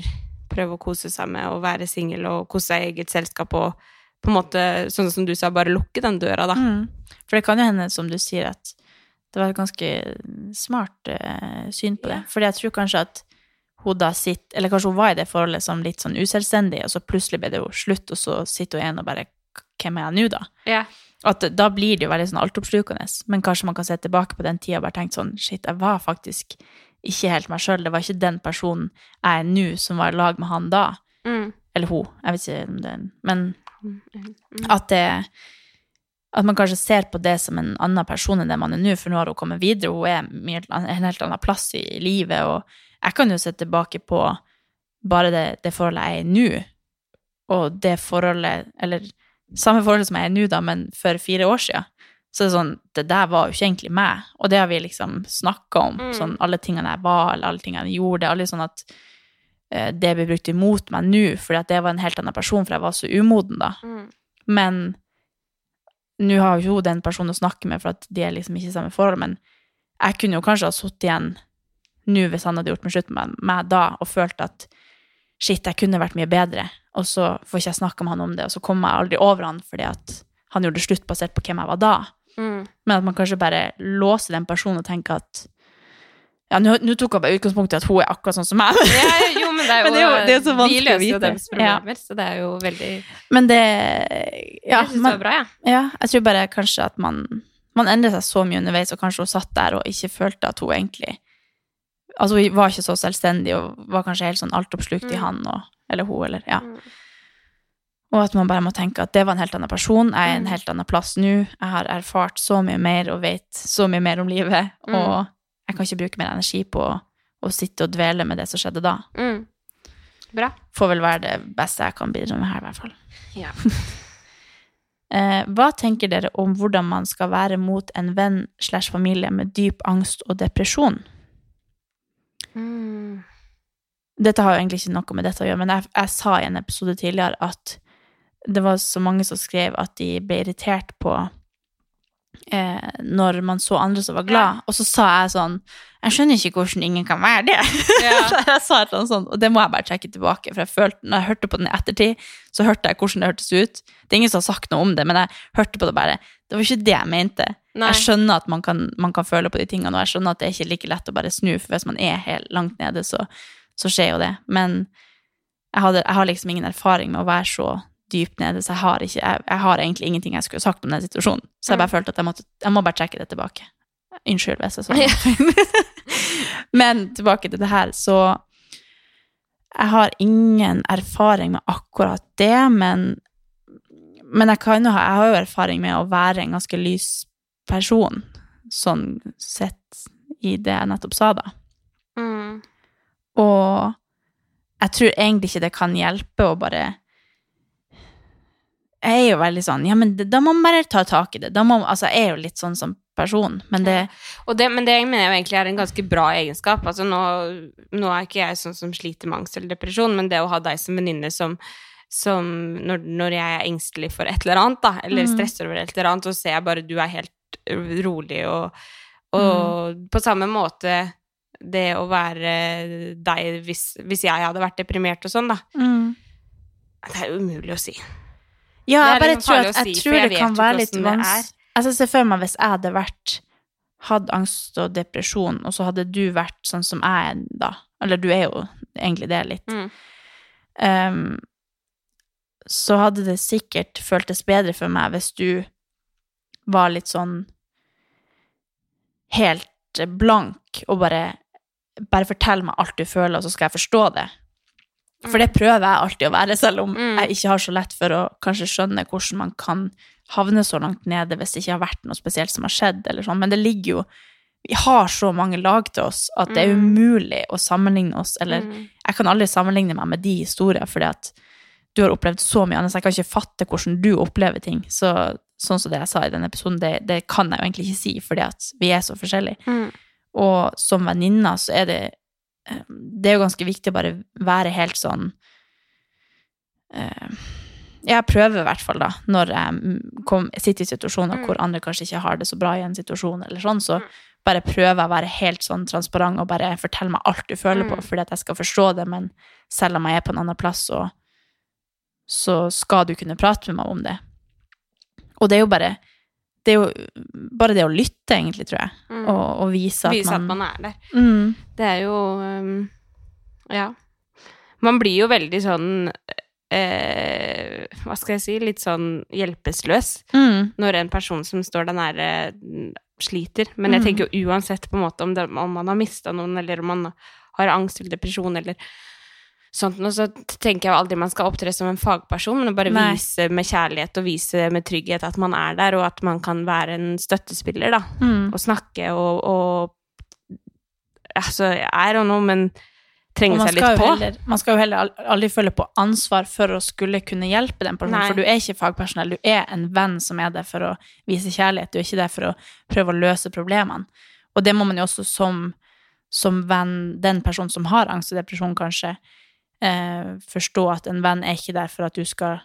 prøve å kose seg med å være singel og kose seg i eget selskap og på en måte, sånn som du sa, bare lukke den døra, da. Mm. For det kan jo hende, som du sier, at det var et ganske smart uh, syn på det. Yeah. Fordi jeg tror kanskje at hun da sitter Eller kanskje hun var i det forholdet som litt sånn uselvstendig, og så plutselig ble det jo slutt, og så sitter hun igjen og bare Hvem er jeg nå, da? Ja. At da blir det jo veldig sånn altoppslukende. Men kanskje man kan se tilbake på den tida og bare tenke sånn Shit, jeg var faktisk ikke helt meg sjøl. Det var ikke den personen jeg er nå, som var i lag med han da. Mm. Eller hun. Jeg vet ikke om det er Men. At det At man kanskje ser på det som en annen person enn det man er nå, for nå har hun kommet videre, hun er en helt annen plass i livet, og jeg kan jo se tilbake på bare det, det forholdet jeg er i nå, og det forholdet Eller samme forhold som jeg er nå, da, men for fire år siden. Så det er sånn, det der var jo ikke egentlig meg, og det har vi liksom snakka om. Mm. Sånn alle tingene jeg var, eller alle tingene jeg gjorde. Aldri sånn at det blir brukt imot meg nå, fordi at det var en helt annen person, for jeg var så umoden da. Mm. Men nå har jo hun den personen å snakke med, for at de er liksom ikke i samme forhold, men jeg kunne jo kanskje ha sittet igjen nå hvis han hadde gjort meg slutt med meg da, og følt at shit, jeg kunne vært mye bedre, og så får ikke jeg snakke med han om det, og så kommer jeg aldri over han fordi at han gjorde slutt basert på hvem jeg var da. Mm. Men at man kanskje bare låser den personen og tenker at ja, nå tok jeg bare i at hun er akkurat sånn som meg. Ja, jo, men det er jo, Men det er jo- det er så vanskelig Vi å løser jo vite. deres problemer, så det er jo veldig Men det Ja, Jeg synes det var bra, ja. Ja, jeg tror bare kanskje at man Man endrer seg så mye underveis, og kanskje hun satt der og ikke følte at hun egentlig Altså, hun var ikke så selvstendig, og var kanskje helt sånn altoppslukt i Mm. han, og, eller hun, eller Ja. Mm. Og at man bare må tenke at det var en helt annen person, jeg er en helt annen plass nå, jeg har erfart så mye mer og vet så mye mer om livet, Mm. Jeg kan ikke bruke mer energi på å, å sitte og dvele med det som skjedde da. Mm. Bra. Får vel være det beste jeg kan bidra med her, i hvert fall. Ja. Eh, hva tenker dere om hvordan man skal være mot en venn slash familie med dyp angst og depresjon? Mm. Dette har jo egentlig ikke noe med dette å gjøre, men jeg, jeg sa i en episode tidligere at det var så mange som skrev at de ble irritert på eh, når man så andre som var glad. Og så sa jeg sånn Jeg skjønner ikke hvordan ingen kan være det. Ja. jeg sa et sånt, og det må jeg bare trekke tilbake. For jeg følte, når jeg hørte på den i ettertid, så hørte jeg hvordan det hørtes ut. Det er ingen som har sagt noe om det, men jeg hørte på det bare. Det var ikke det jeg mente. Nei. Jeg skjønner at man kan, man kan føle på de tingene, og jeg skjønner at det er ikke like lett å bare snu, for hvis man er helt langt nede, så, så skjer jo det. Men jeg, hadde, jeg har liksom ingen erfaring med å være så dypt nede, så jeg har, ikke, jeg, jeg har egentlig ingenting jeg skulle sagt om den situasjonen. Så jeg bare følte at jeg, måtte, jeg må bare trekke det tilbake. Unnskyld hvis jeg sa det. Men tilbake til det her, så Jeg har ingen erfaring med akkurat det, men, men jeg, kan jeg har jo erfaring med å være en ganske lys person, sånn sett i det jeg nettopp sa, da. Mm. Og jeg tror egentlig ikke det kan hjelpe å bare Jeg er jo veldig sånn Ja, men det, da må man bare ta tak i det. Da må, altså, jeg er jo litt sånn som person, men det Og det, men det mener jeg egentlig er en ganske bra egenskap. Altså nå, nå er ikke jeg sånn som sliter med angst eller depresjon, men det å ha deg som venninne som, som når, når jeg er engstelig for et eller annet, da, eller Mm. stresser over et eller annet, så ser jeg bare du er helt rolig og, og på samme måte det å være deg hvis, hvis jeg hadde vært deprimert og sånn, da. Det er umulig å si. Ja, jeg bare liksom tror, at, jeg si, tror jeg det kan være litt vanskelig Jeg ser for meg hvis jeg hadde vært hatt angst og depresjon, og så hadde du vært sånn som jeg er da. Eller du er jo egentlig det litt. Mm. Um, så hadde det sikkert føltes bedre for meg hvis du var litt sånn helt blank og bare bare fortell meg alt du føler, og så skal jeg forstå det. For det prøver jeg alltid å være, selv om Mm. jeg ikke har så lett for å kanskje skjønne hvordan man kan havne så langt nede hvis det ikke har vært noe spesielt som har skjedd, eller sånn. Men det ligger jo Vi har så mange lag til oss at det er Mm. umulig å sammenligne oss, eller Mm. jeg kan aldri sammenligne meg med de historiene, fordi at du har opplevd så mye annet, så jeg kan ikke fatte hvordan du opplever ting. Så, sånn som det jeg sa i den episoden, det, det kan jeg jo egentlig ikke si, fordi at vi er så forskjellige. Mm. Og som venninner så er det Det er jo ganske viktig å bare være helt sånn eh, Jeg prøver i hvert fall, da, når jeg mm, sitter i situasjoner Mm. hvor andre kanskje ikke har det så bra i en situasjon, eller sånn, så Mm. bare prøver jeg å være helt sånn transparent og bare fortelle meg alt du føler på, fordi at jeg skal forstå det, men selv om jeg er på en annen plass, så, så skal du kunne prate med meg om det. Og det er jo bare det er jo bare det å lytte, egentlig, tror jeg, Mm. og, og vise at Vise man, at man er der. Mm. Det er jo um, Ja. Man blir jo veldig sånn eh, Hva skal jeg si? Litt sånn hjelpeløs Mm. når en person som står deg nære, mm, sliter. Men jeg Mm. tenker jo uansett på en måte om, det, om man har mista noen, eller om man har angst eller depresjon eller sånt noe, så tenker jeg aldri man skal opptre som en fagperson, men bare Nei. vise med kjærlighet og vise med trygghet at man er der, og at man kan være en støttespiller, da. Mm. Og snakke og, og Altså, er og noe, men trenge seg litt på. heller, man skal jo heller aldri føle på ansvar for å skulle kunne hjelpe den personen, Nei. for du er ikke fagpersonell, du er en venn som er der for å vise kjærlighet, du er ikke der for å prøve å løse problemene. Og det må man jo også som, som venn, den personen som har angst og depresjon, kanskje, eh, forstå at en venn er ikke der for at du skal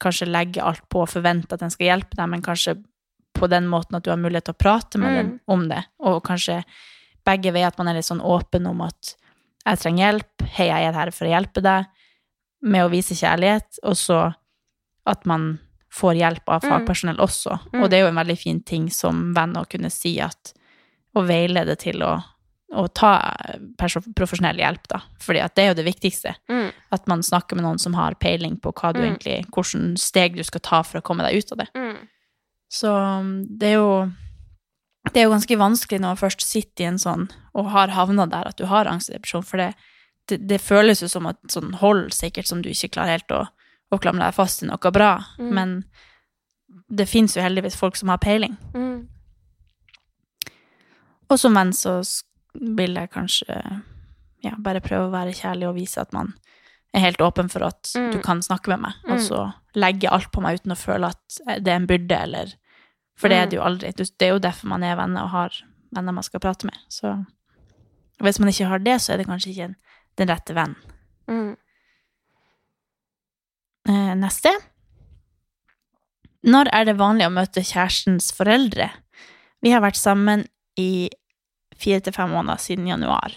kanskje legge alt på og forvente at den skal hjelpe deg, men kanskje på den måten at du har mulighet til å prate med Mm. den om det, og kanskje begge veier at man er litt sånn åpen om at jeg trenger hjelp, hei, jeg er her for å hjelpe deg, med å vise kjærlighet, og så at man får hjelp av Mm. fagpersonell også. Mm. Og det er jo en veldig fin ting som venn å kunne si at å veilede til å, å ta profesjonell hjelp, da. Fordi det er jo det viktigste. Mm. At man snakker med noen som har peiling på hva du Mm. egentlig, hvilke steg du skal ta for å komme deg ut av det. Mm. Så um, det er jo det er jo ganske vanskelig når man først sitter i en sånn og har havna der at du har angst og depresjon, for det, det, det føles jo som et sånn hold sikkert som du ikke klarer helt å, å klamre deg fast i noe bra, Mm. men det fins jo heldigvis folk som har peiling. Mm. Og som venn så vil jeg kanskje ja, bare prøve å være kjærlig og vise at man er helt åpen for at Mm. du kan snakke med meg, og Mm. så legge alt på meg uten å føle at det er en byrde, eller For det er Mm. det jo aldri. Det er jo derfor man er venner og har venner man skal prate med. Så hvis man ikke har det, så er det kanskje ikke en, den rette venn. Mm. Eh, neste. Når er det vanlig å møte kjærestens foreldre? Vi har vært sammen i fire til fem måneder siden januar.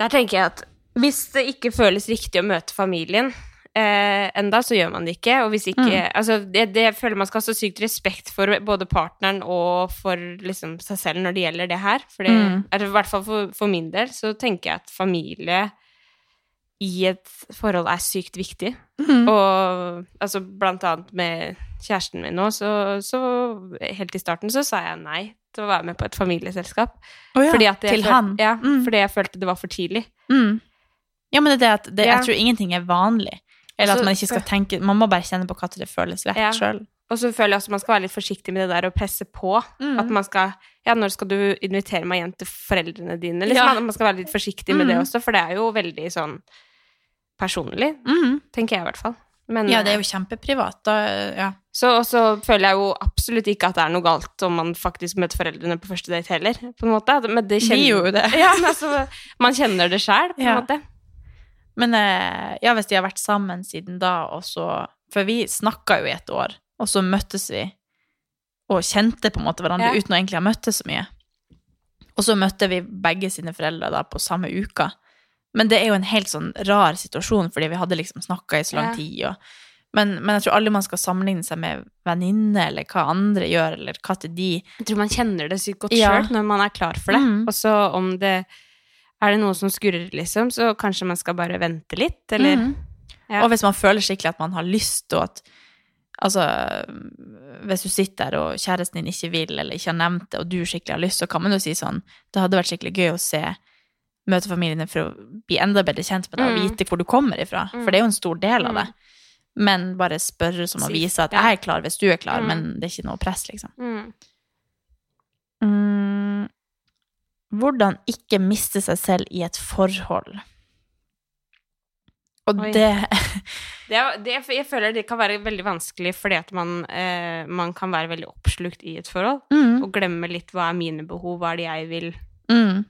Der tenker jeg at hvis det ikke føles riktig å møte familien eh, enda, så gjør man det ikke. Og hvis ikke Mm. Altså, det, det jeg føler man skal ha så sykt respekt for både partneren og for liksom seg selv når det gjelder det her. For det, Mm. eller i hvert fall for, for min del, så tenker jeg at familie i et forhold er sykt viktig. Mm. Og altså, blant annet med kjæresten min nå, så, så helt i starten så sa jeg nei til å være med på et familieselskap. Oh ja, fordi til følte, han? Ja, Mm. fordi jeg følte det var for tidlig. Mm. Ja, men det er det at det, Ja. jeg tror ingenting er vanlig. Eller at man ikke skal tenke Man må bare kjenne på når det føles rett Ja. sjøl. Og så føler jeg også man skal være litt forsiktig med det der å presse på. Mm. At man skal Ja, når skal du invitere meg hjem til foreldrene dine? Liksom, Ja. Man skal være litt forsiktig med det Mm. også, for det er jo veldig sånn personlig, Mm. tenker jeg i hvert fall. Men, Ja, det er jo kjempeprivat. Da, ja. Så og så føler jeg jo absolutt ikke at det er noe galt om man faktisk møter foreldrene på første date heller, på en måte. Men det Vi kjenner gjorde jo det. Ja, men altså, man kjenner det sjæl, på en Ja. måte. Men eh, ja, hvis de har vært sammen siden da, og så For vi snakka jo i et år, og så møttes vi og kjente på en måte hverandre Ja. uten å egentlig ha møttes så mye. Og så møtte vi begge sine foreldre da på samme uka. Men det er jo en helt sånn rar situasjon, fordi vi hadde liksom snakka i så lang tid. Og, men, men jeg tror aldri man skal sammenligne seg med venninne, eller hva andre gjør, eller hva til de Jeg tror man kjenner det sykt godt Ja. sjøl når man er klar for det. Mm. Og så om det er det noe som skurrer, liksom, så kanskje man skal bare vente litt, eller mm. Ja. Og hvis man føler skikkelig at man har lyst, og at Altså, hvis du sitter der og kjæresten din ikke vil, eller ikke har nevnt det, og du skikkelig har lyst, så kan man jo si sånn Det hadde vært skikkelig gøy å se møte familien din for å bli enda bedre kjent med deg og Mm. vite hvor du kommer ifra, for det er jo en stor del av Mm. det. Men bare spørre som å vise at jeg er klar hvis du er klar, Mm. men det er ikke noe press, liksom. Mm. Hvordan ikke miste seg selv i et forhold. Og Oi. det Det, er- det, jeg føler det kan være veldig vanskelig fordi at man, eh, man kan være veldig oppslukt i et forhold, mm, og glemme litt hva er mine behov, hva er det jeg vil. mm.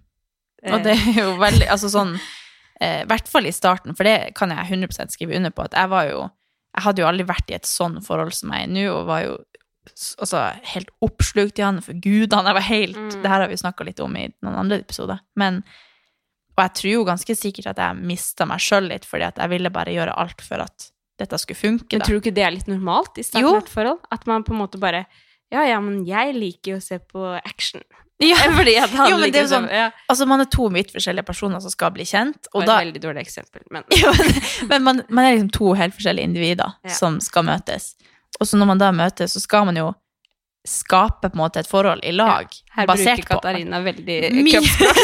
Og det er jo veldig Altså sånn eh, I hvert fall i starten, for det kan jeg 100% skrive under på, at jeg var jo Jeg hadde jo aldri vært i et sånn forhold som jeg er nå, og var jo altså, helt oppslukt i han for gudene. Jeg var helt Mm. Det her har vi snakka litt om i noen andre episoder. Men Og jeg tror jo ganske sikkert at jeg mista meg sjøl litt, fordi at jeg ville bare gjøre alt for at dette skulle funke. Men Da. tror du ikke det er litt normalt i starten av et forhold? At man på en måte bare Ja, ja, men jeg liker jo å se på action. Ja, Fordi at han Jo, men det er jo sånn- ja. altså, man er to vidt forskjellige personer som skal bli kjent, Det var et da veldig dårlig eksempel, men Jo, men- man, man er liksom to helt forskjellige individer Ja. som skal møtes. Og så når man da møtes, så skal man jo skape på en måte et forhold i lag, her basert bruker på Katarina veldig kroppsspråk.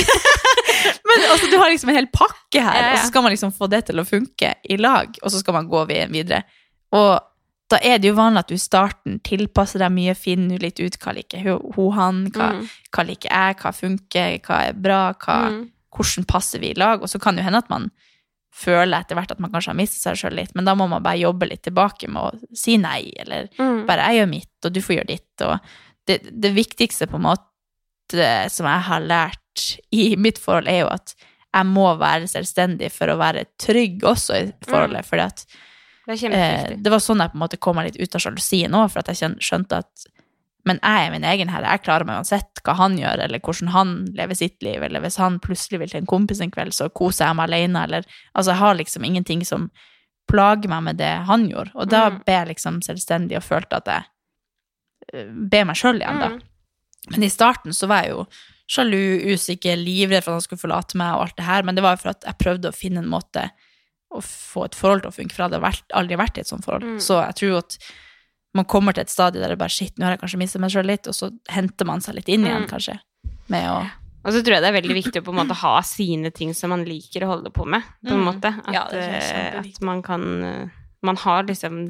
Men altså, du har liksom en hel pakke her, og så skal man liksom få det til å funke i lag, og så skal man gå videre. Og da er det jo vanlig at du i starten tilpasser deg mye, finner litt ut hva liker hun, han, hva, Mm. hva liker jeg, hva funker, hva er bra, hva, Mm. hvordan passer vi i lag, og så kan det jo hende at man føler etter hvert at man kanskje har mistet seg selv litt, men da må man bare jobbe litt tilbake med å si nei, eller Mm. bare jeg gjør mitt, og du får gjøre ditt, og det, det viktigste på en måte som jeg har lært i mitt forhold, er jo at jeg må være selvstendig for å være trygg også i forholdet, fordi at Det eh, det var sånn jeg på en måte kom meg litt ut av sjalusien òg, for at jeg skjønte at men jeg er min egen herre, jeg klarer meg uansett hva han gjør, eller hvordan han lever sitt liv, eller hvis han plutselig vil til en kompis en kveld, så koser jeg meg alene, eller Altså, jeg har liksom ingenting som plager meg med det han gjorde, og da Mm. ble jeg liksom selvstendig og følte at jeg ber ble meg sjøl igjen, da. Mm. Men i starten så var jeg jo sjalu, usikker, livredd for at han skulle forlate meg og alt det her, men det var jo for at jeg prøvde å finne en måte å få et forhold til å funke, for jeg hadde vært, aldri vært i et sånt forhold. Mm. Så jeg tror at man kommer til et stadie der det bare shit, nå har jeg kanskje mistet meg sjøl litt, og så henter man seg litt inn igjen, Mm. kanskje, med å Og så tror jeg det er veldig viktig å på en måte ha sine ting som man liker å holde på med, på en Mm. måte. At, Ja, eh, at man kan eh, Man har liksom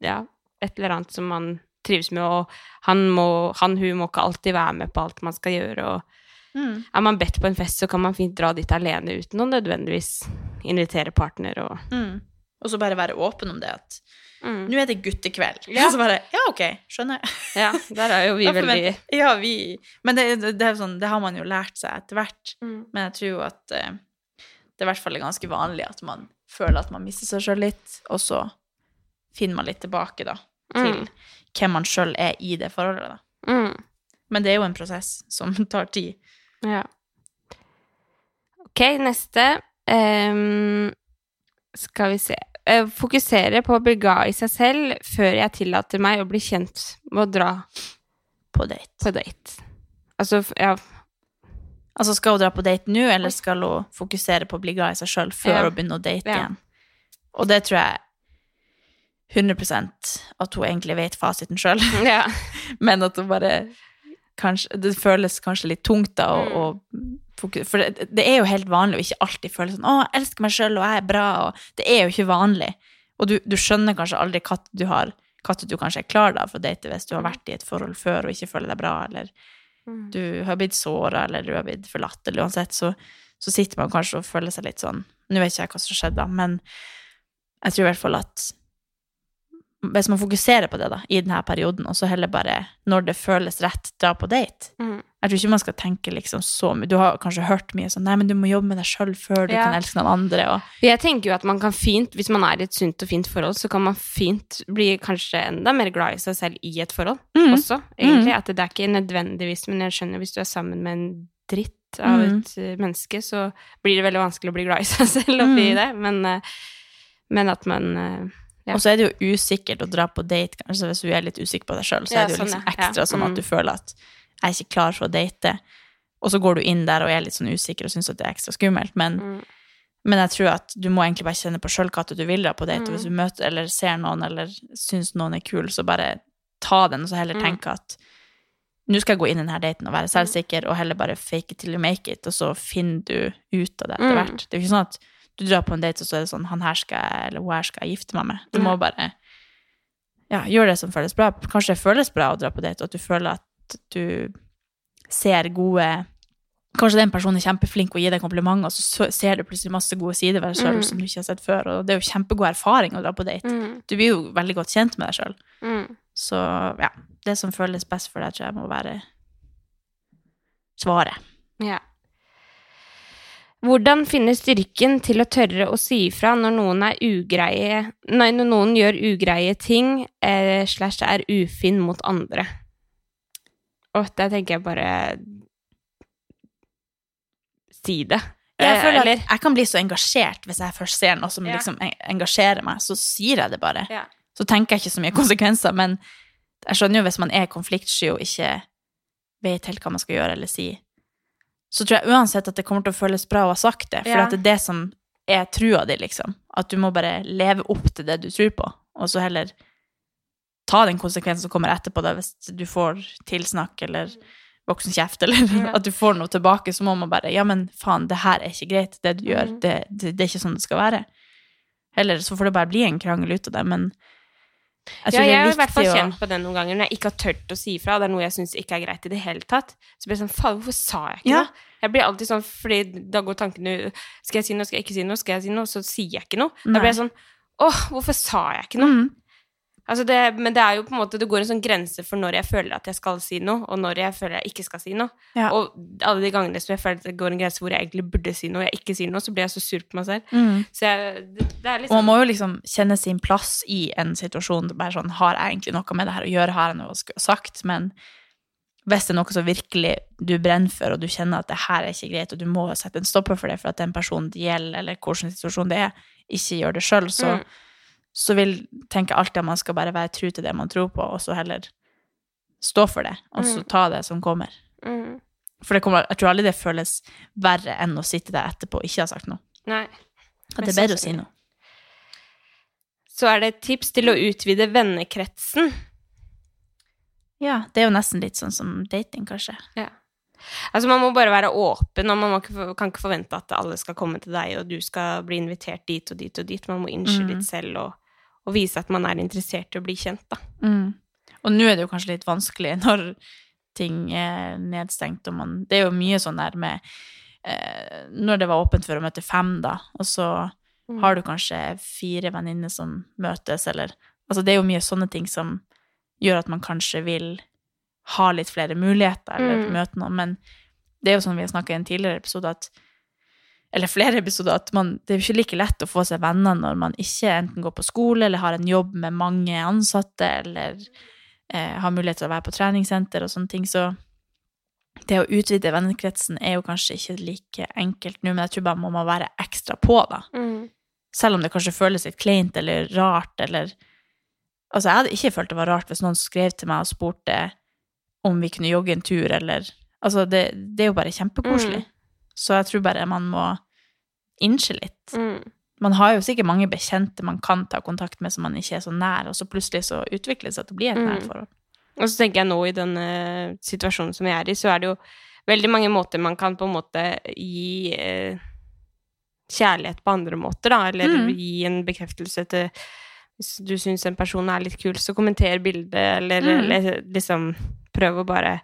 ja, et eller annet som man trives med, og han må Han, hun må ikke alltid være med på alt man skal gjøre, og Mm. er man bedt på en fest, så kan man fint dra dit alene uten å nødvendigvis invitere partner og Mm. Og så bare være åpen om det at mm. nå er det guttekveld. Ja. Så bare Ja, OK, skjønner jeg. Ja, der er jo vi veldig Ja, vi Men det, det, er sånn, det har man jo lært seg etter hvert. mm. Men jeg tror at eh, det i hvert fall er ganske vanlig at man føler at man mister seg sjøl litt, og så finner man litt tilbake, da, til Mm. hvem man sjøl er i det forholdet, da. Mm. Men det er jo en prosess som tar tid. Ja. Ok, neste. Um, skal vi se. Eh, fokusere på å bli glad i seg selv før jeg tillater meg å bli kjent med å dra På date. på date. Altså, ja. Altså, skal hun dra på date nå, eller skal hun fokusere på å bli glad i seg sjøl før Ja. hun begynner å date Ja. igjen? Og det tror jeg 100% at hun egentlig vet fasiten sjøl, ja. men at hun bare kanskje, Det føles kanskje litt tungt, da, Mm. å fokus- For det, det er jo helt vanlig å ikke alltid føle sånn 'Å, jeg elsker meg sjøl, og jeg er bra', og Det er jo ikke vanlig. Og du, du skjønner kanskje aldri hva du har hva du kanskje er klar da for å date hvis du har vært i et forhold før og ikke føler deg bra, eller Mm. du har blitt såra, eller du har blitt forlatt, eller uansett, så, så sitter man kanskje og føler seg litt sånn Nå vet ikke jeg hva som skjedde, da, men jeg tror i hvert fall at hvis man fokuserer på det da, i denne perioden, og så heller bare, når det føles rett, dra på date Mm. Jeg tror ikke man skal tenke liksom så mye Du har kanskje hørt mye sånn Nei, men du må jobbe med deg sjøl før du Ja. kan elske noen andre, og Jeg tenker jo at man kan fint, hvis man er i et sunt og fint forhold, så kan man fint bli kanskje enda mer glad i seg selv i et forhold Mm. også, egentlig. At det er ikke nødvendigvis, men jeg skjønner hvis du er sammen med en dritt av Mm. et eh, menneske, så blir det veldig vanskelig å bli glad i seg selv oppi Mm. det, men, eh, men at man eh, Ja. Og så er det jo usikkert å dra på date, kanskje hvis du er litt usikker på deg sjøl, så Ja, er det jo sånn, liksom ekstra sånn at Mm. du føler at jeg er ikke klar for å date. Og så går du inn der og er litt sånn usikker og syns at det er ekstra skummelt, men, mm. men jeg tror at du må egentlig bare kjenne på sjøl hva du vil dra på date, og hvis Mm. du møter eller ser noen eller syns noen er kul, så bare ta den, og så heller Mm. tenke at nå skal jeg gå inn i denne daten og være selvsikker, og heller bare fake it till you make it, og så finner du ut av det etter hvert. Det er jo ikke sånn at du drar på en date, og så er det sånn han her skal jeg, eller hun her skal jeg gifte meg med. Du må bare ja, gjøre det som føles bra. Kanskje det føles bra å dra på date, og at du føler at du ser gode Kanskje den personen er kjempeflink og gir deg komplimenter, og så ser du plutselig masse gode sider ved deg sjøl Mm. som du ikke har sett før, og det er jo kjempegod erfaring å dra på date. Mm. Du blir jo veldig godt kjent med deg sjøl. Mm. Så ja, det som føles best for deg, tror jeg må være svaret. Ja. Hvordan finne styrken til å tørre å si ifra når noen er ugreie Nei, når noen gjør ugreie ting eh, slash er ufin mot andre? Og der tenker jeg bare Si det. Jeg Eh, føler at jeg kan bli så engasjert hvis jeg først ser noe som Ja. liksom engasjerer meg, så sier jeg det bare. Ja. Så tenker jeg ikke så mye konsekvenser, men jeg skjønner jo hvis man er konfliktsky og ikke vet helt hva man skal gjøre eller si, så tror jeg uansett at det kommer til å føles bra å ha sagt det, for Ja. det er det som er trua di, liksom. At du må bare leve opp til det du tror på, og så heller ta den konsekvensen som kommer etterpå, da, hvis du får tilsnakk eller voksen kjeft, eller Ja. at du får noe tilbake, så må man bare Ja, men faen, det her er ikke greit, det du gjør. Mhm. Det, det, det er ikke sånn det skal være. Eller så får det bare bli en krangel ut av det, men jeg ja, jeg det har i hvert fall kjent på det noen ganger når jeg ikke har tørt å si ifra. Det er noe jeg syns ikke er greit i det hele tatt. Så blir jeg sånn Faen, hvorfor sa jeg ikke Ja. noe? Jeg blir alltid sånn, fordi da går tankene Skal jeg si noe, skal jeg ikke si noe? Skal jeg si noe? Så sier jeg ikke noe. Da blir jeg sånn Åh, hvorfor sa jeg ikke noe? Mm. Altså det, men det er jo på en måte Det går en sånn grense for når jeg føler at jeg skal si noe, og når jeg føler jeg ikke skal si noe. Ja. Og alle de gangene som jeg føler at det går en grense hvor jeg egentlig burde si noe, og jeg ikke sier noe, så blir jeg så sur på meg selv. Mm. Så jeg, det, det er Og liksom man må jo liksom kjenne sin plass i en situasjon. Bare sånn, Har jeg egentlig noe med det her å gjøre? Har jeg noe å skulle sagt? Men hvis det er noe som virkelig du brenner for, og du kjenner at det her er ikke greit, og du må sette en stopper for det for at den personen det gjelder, eller hvilken situasjon det er, ikke gjør det sjøl, så, Mm. Så vil tenke alltid at man skal bare være tru til det man tror på, og så heller stå for det, og så Mm. ta det som kommer. mm, For det kommer, jeg tror aldri det føles verre enn å sitte der etterpå og ikke ha sagt noe. Nei. At det er bedre å si noe. Så er det et tips til å utvide vennekretsen. Ja, det er jo nesten litt sånn som dating, kanskje. Ja. Altså, man må bare være åpen, og man ikke, kan ikke forvente at alle skal komme til deg, og du skal bli invitert dit og dit og dit. Man må innse Mm. litt selv og, og vise at man er interessert i å bli kjent, da. Mm. Og nå er det jo kanskje litt vanskelig når ting er nedstengt, og man Det er jo mye sånn der med eh, Når det var åpent for å møte fem, da, og så har du kanskje fire venninner som møtes, eller Altså, det er jo mye sånne ting som gjør at man kanskje vil ha litt flere muligheter, eller Mm. møte noen, men det er jo sånn vi har snakka i en tidligere episode, at eller flere episoder, at man, det er jo ikke like lett å få seg venner når man ikke enten går på skole, eller har en jobb med mange ansatte, eller eh, har mulighet til å være på treningssenter og sånne ting, så det å utvide vennekretsen er jo kanskje ikke like enkelt nå, men jeg tror bare man må være ekstra på, da. Mm. Selv om det kanskje føles litt kleint eller rart, eller Altså, jeg hadde ikke følt det var rart hvis noen skrev til meg og spurte om vi kunne jogge en tur, eller Altså, det, det er jo bare kjempekoselig. Mm. Så jeg tror bare man må innse litt. Mm. Man har jo sikkert mange bekjente man kan ta kontakt med som man ikke er så nær, og så plutselig så utvikler det seg at det blir et nært Mm. forhold. Og så tenker jeg nå i denne situasjonen som vi er i, så er det jo veldig mange måter man kan på en måte gi eh, kjærlighet på andre måter, da, eller Mm. gi en bekreftelse til Hvis du syns en person er litt kul, så kommenter bildet, eller, Mm. eller liksom prøv å bare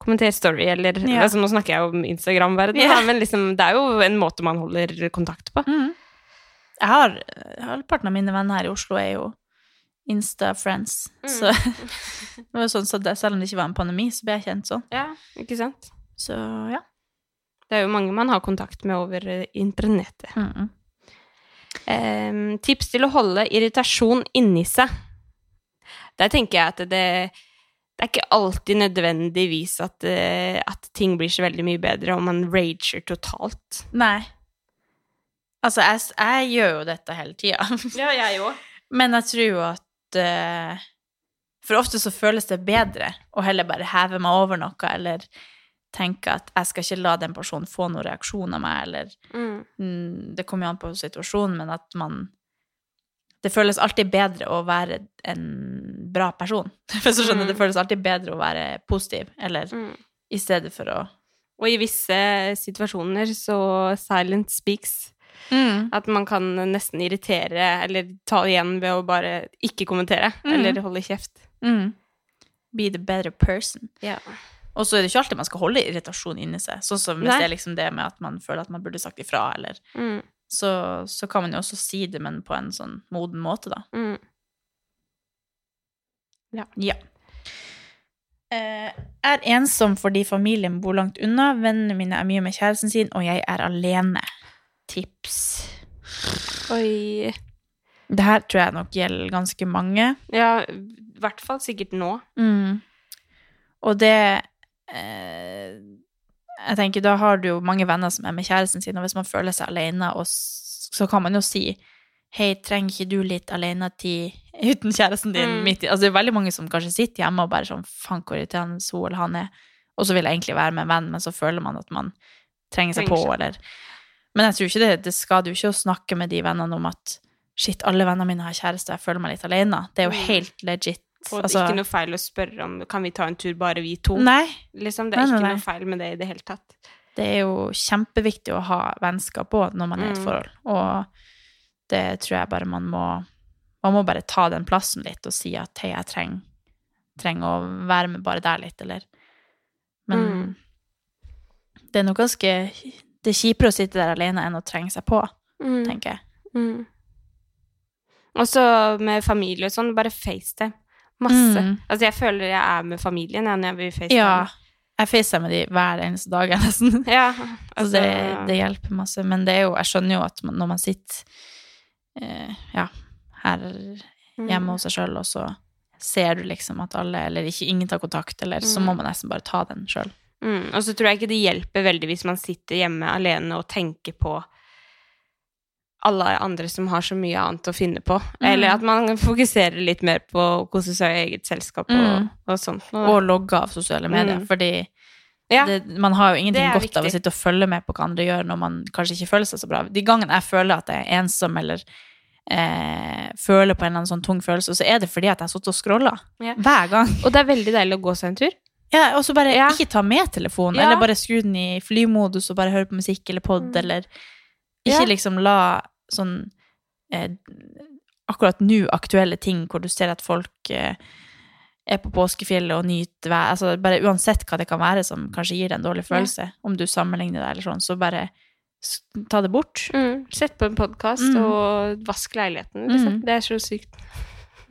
kommentere story, eller Ja. altså, Nå snakker jeg om Instagram-verdenen, Ja. men liksom, det er jo en måte man holder kontakt på. Mm. Jeg har Halvparten av mine venner her i Oslo er jo Insta-friends. Mm. Så det var jo sånn, så det, selv om det ikke var en pandemi, så ble jeg kjent sånn. Ja, ikke sant? Så ja. Det er jo mange man har kontakt med over eh, internettet. Mm. Um, tips til å holde irritasjon inni seg. Der tenker jeg at det, det er ikke alltid nødvendigvis at, eh, at ting blir så veldig mye bedre om man rager totalt. Nei. Altså, jeg, jeg gjør jo dette hele tida. Ja, jeg òg. Men jeg tror jo at uh, For ofte så føles det bedre å heller bare heve meg over noe, eller tenke at jeg skal ikke la den personen få noen reaksjon av meg, eller Mm. mm, Det kommer jo an på situasjonen, men at man Det føles alltid bedre å være en bra person. Hvis du skjønner, Mm. det føles alltid bedre å være positiv, eller Mm. i stedet for å Og i visse situasjoner så silent speaks. At man kan nesten irritere eller ta igjen ved å bare ikke kommentere Mm. eller holde kjeft. mm, Be the better person. Yeah. Og så er det ikke alltid man skal holde irritasjon inni seg. Sånn som hvis Nei. det er liksom det med at man føler at man burde sagt ifra, eller Mm. Så, så kan man jo også si det, men på en sånn moden måte, da. Mm. Ja. Eh, er ensom fordi familien bor langt unna, vennene mine er mye med kjæresten sin, og jeg er alene. Tips. Oi. Det her tror jeg nok gjelder ganske mange. Ja, i hvert fall sikkert nå. Mm. Og det eh, Jeg tenker, da har du jo mange venner som er med kjæresten sin, og hvis man føler seg alene, og så kan man jo si Hei, trenger ikke du litt alenetid uten kjæresten din? Mm. Midt i, altså, det er veldig mange som kanskje sitter hjemme og bare sånn Faen, hvor irriterende hun eller han er. Og så vil jeg egentlig være med en venn, men så føler man at man trenger seg Trenger på, eller Men jeg tror ikke det, det skader jo ikke å snakke med de vennene om at Shit, alle vennene mine har kjæreste, jeg føler meg litt alene. Det er jo Mm. helt legit. Og Altså- ikke noe feil å spørre om kan vi ta en tur bare vi to. Nei, Liksom, det er Nei, ikke nei. noe feil med det i det hele tatt. det er jo kjempeviktig å ha vennskap òg når man er i et Mm. forhold. Og det tror jeg bare man må Man må bare ta den plassen litt og si at hei, jeg trenger, trenger å være med bare der litt, eller Men Mm. det er nok ganske Det er kjipere å sitte der alene enn å trenge seg på, tenker jeg. Mm. Og så med familie og sånn, bare FaceTime. Masse. Mm. Altså, jeg føler jeg er med familien jeg, når jeg vil FaceTime. Ja. Jeg facer med de hver eneste dag, nesten. Ja, Altså, så det, det hjelper masse. Men det er jo, jeg skjønner jo at når man sitter eh, ja, her mm. hjemme hos seg sjøl, og så ser du liksom at alle, eller ikke ingen tar kontakt, eller så Mm. må man nesten bare ta den sjøl. Mm. Og så tror jeg ikke det hjelper veldig hvis man sitter hjemme alene og tenker på alle andre som har så mye annet å finne på. Mm. Eller at man fokuserer litt mer på å kose seg i eget selskap og, Mm. og sånt. Og. Og logge av sosiale medier. Mm. Fordi ja. det, man har jo ingenting godt viktig. av å sitte og følge med på hva andre gjør når man kanskje ikke føler seg så bra. De gangene jeg føler at jeg er ensom eller eh, føler på en eller annen sånn tung følelse, så er det fordi at jeg har sittet og scrolla. Ja. Hver gang. Og det er veldig deilig å gå seg en tur. Ja, og så bare Ja. ikke ta med telefonen, eller bare skru den i flymodus og bare høre på musikk eller pod, Mm. eller ikke Ja. liksom la sånn eh, akkurat nå aktuelle ting hvor du ser at folk eh, er på påskefjellet og nyter været altså bare uansett hva det kan være som kanskje gir deg en dårlig Ja. følelse, om du sammenligner det eller sånn, så bare ta det bort. Mm. Sett på en podkast Mm. og vask leiligheten, liksom. Mm. Det er så sykt.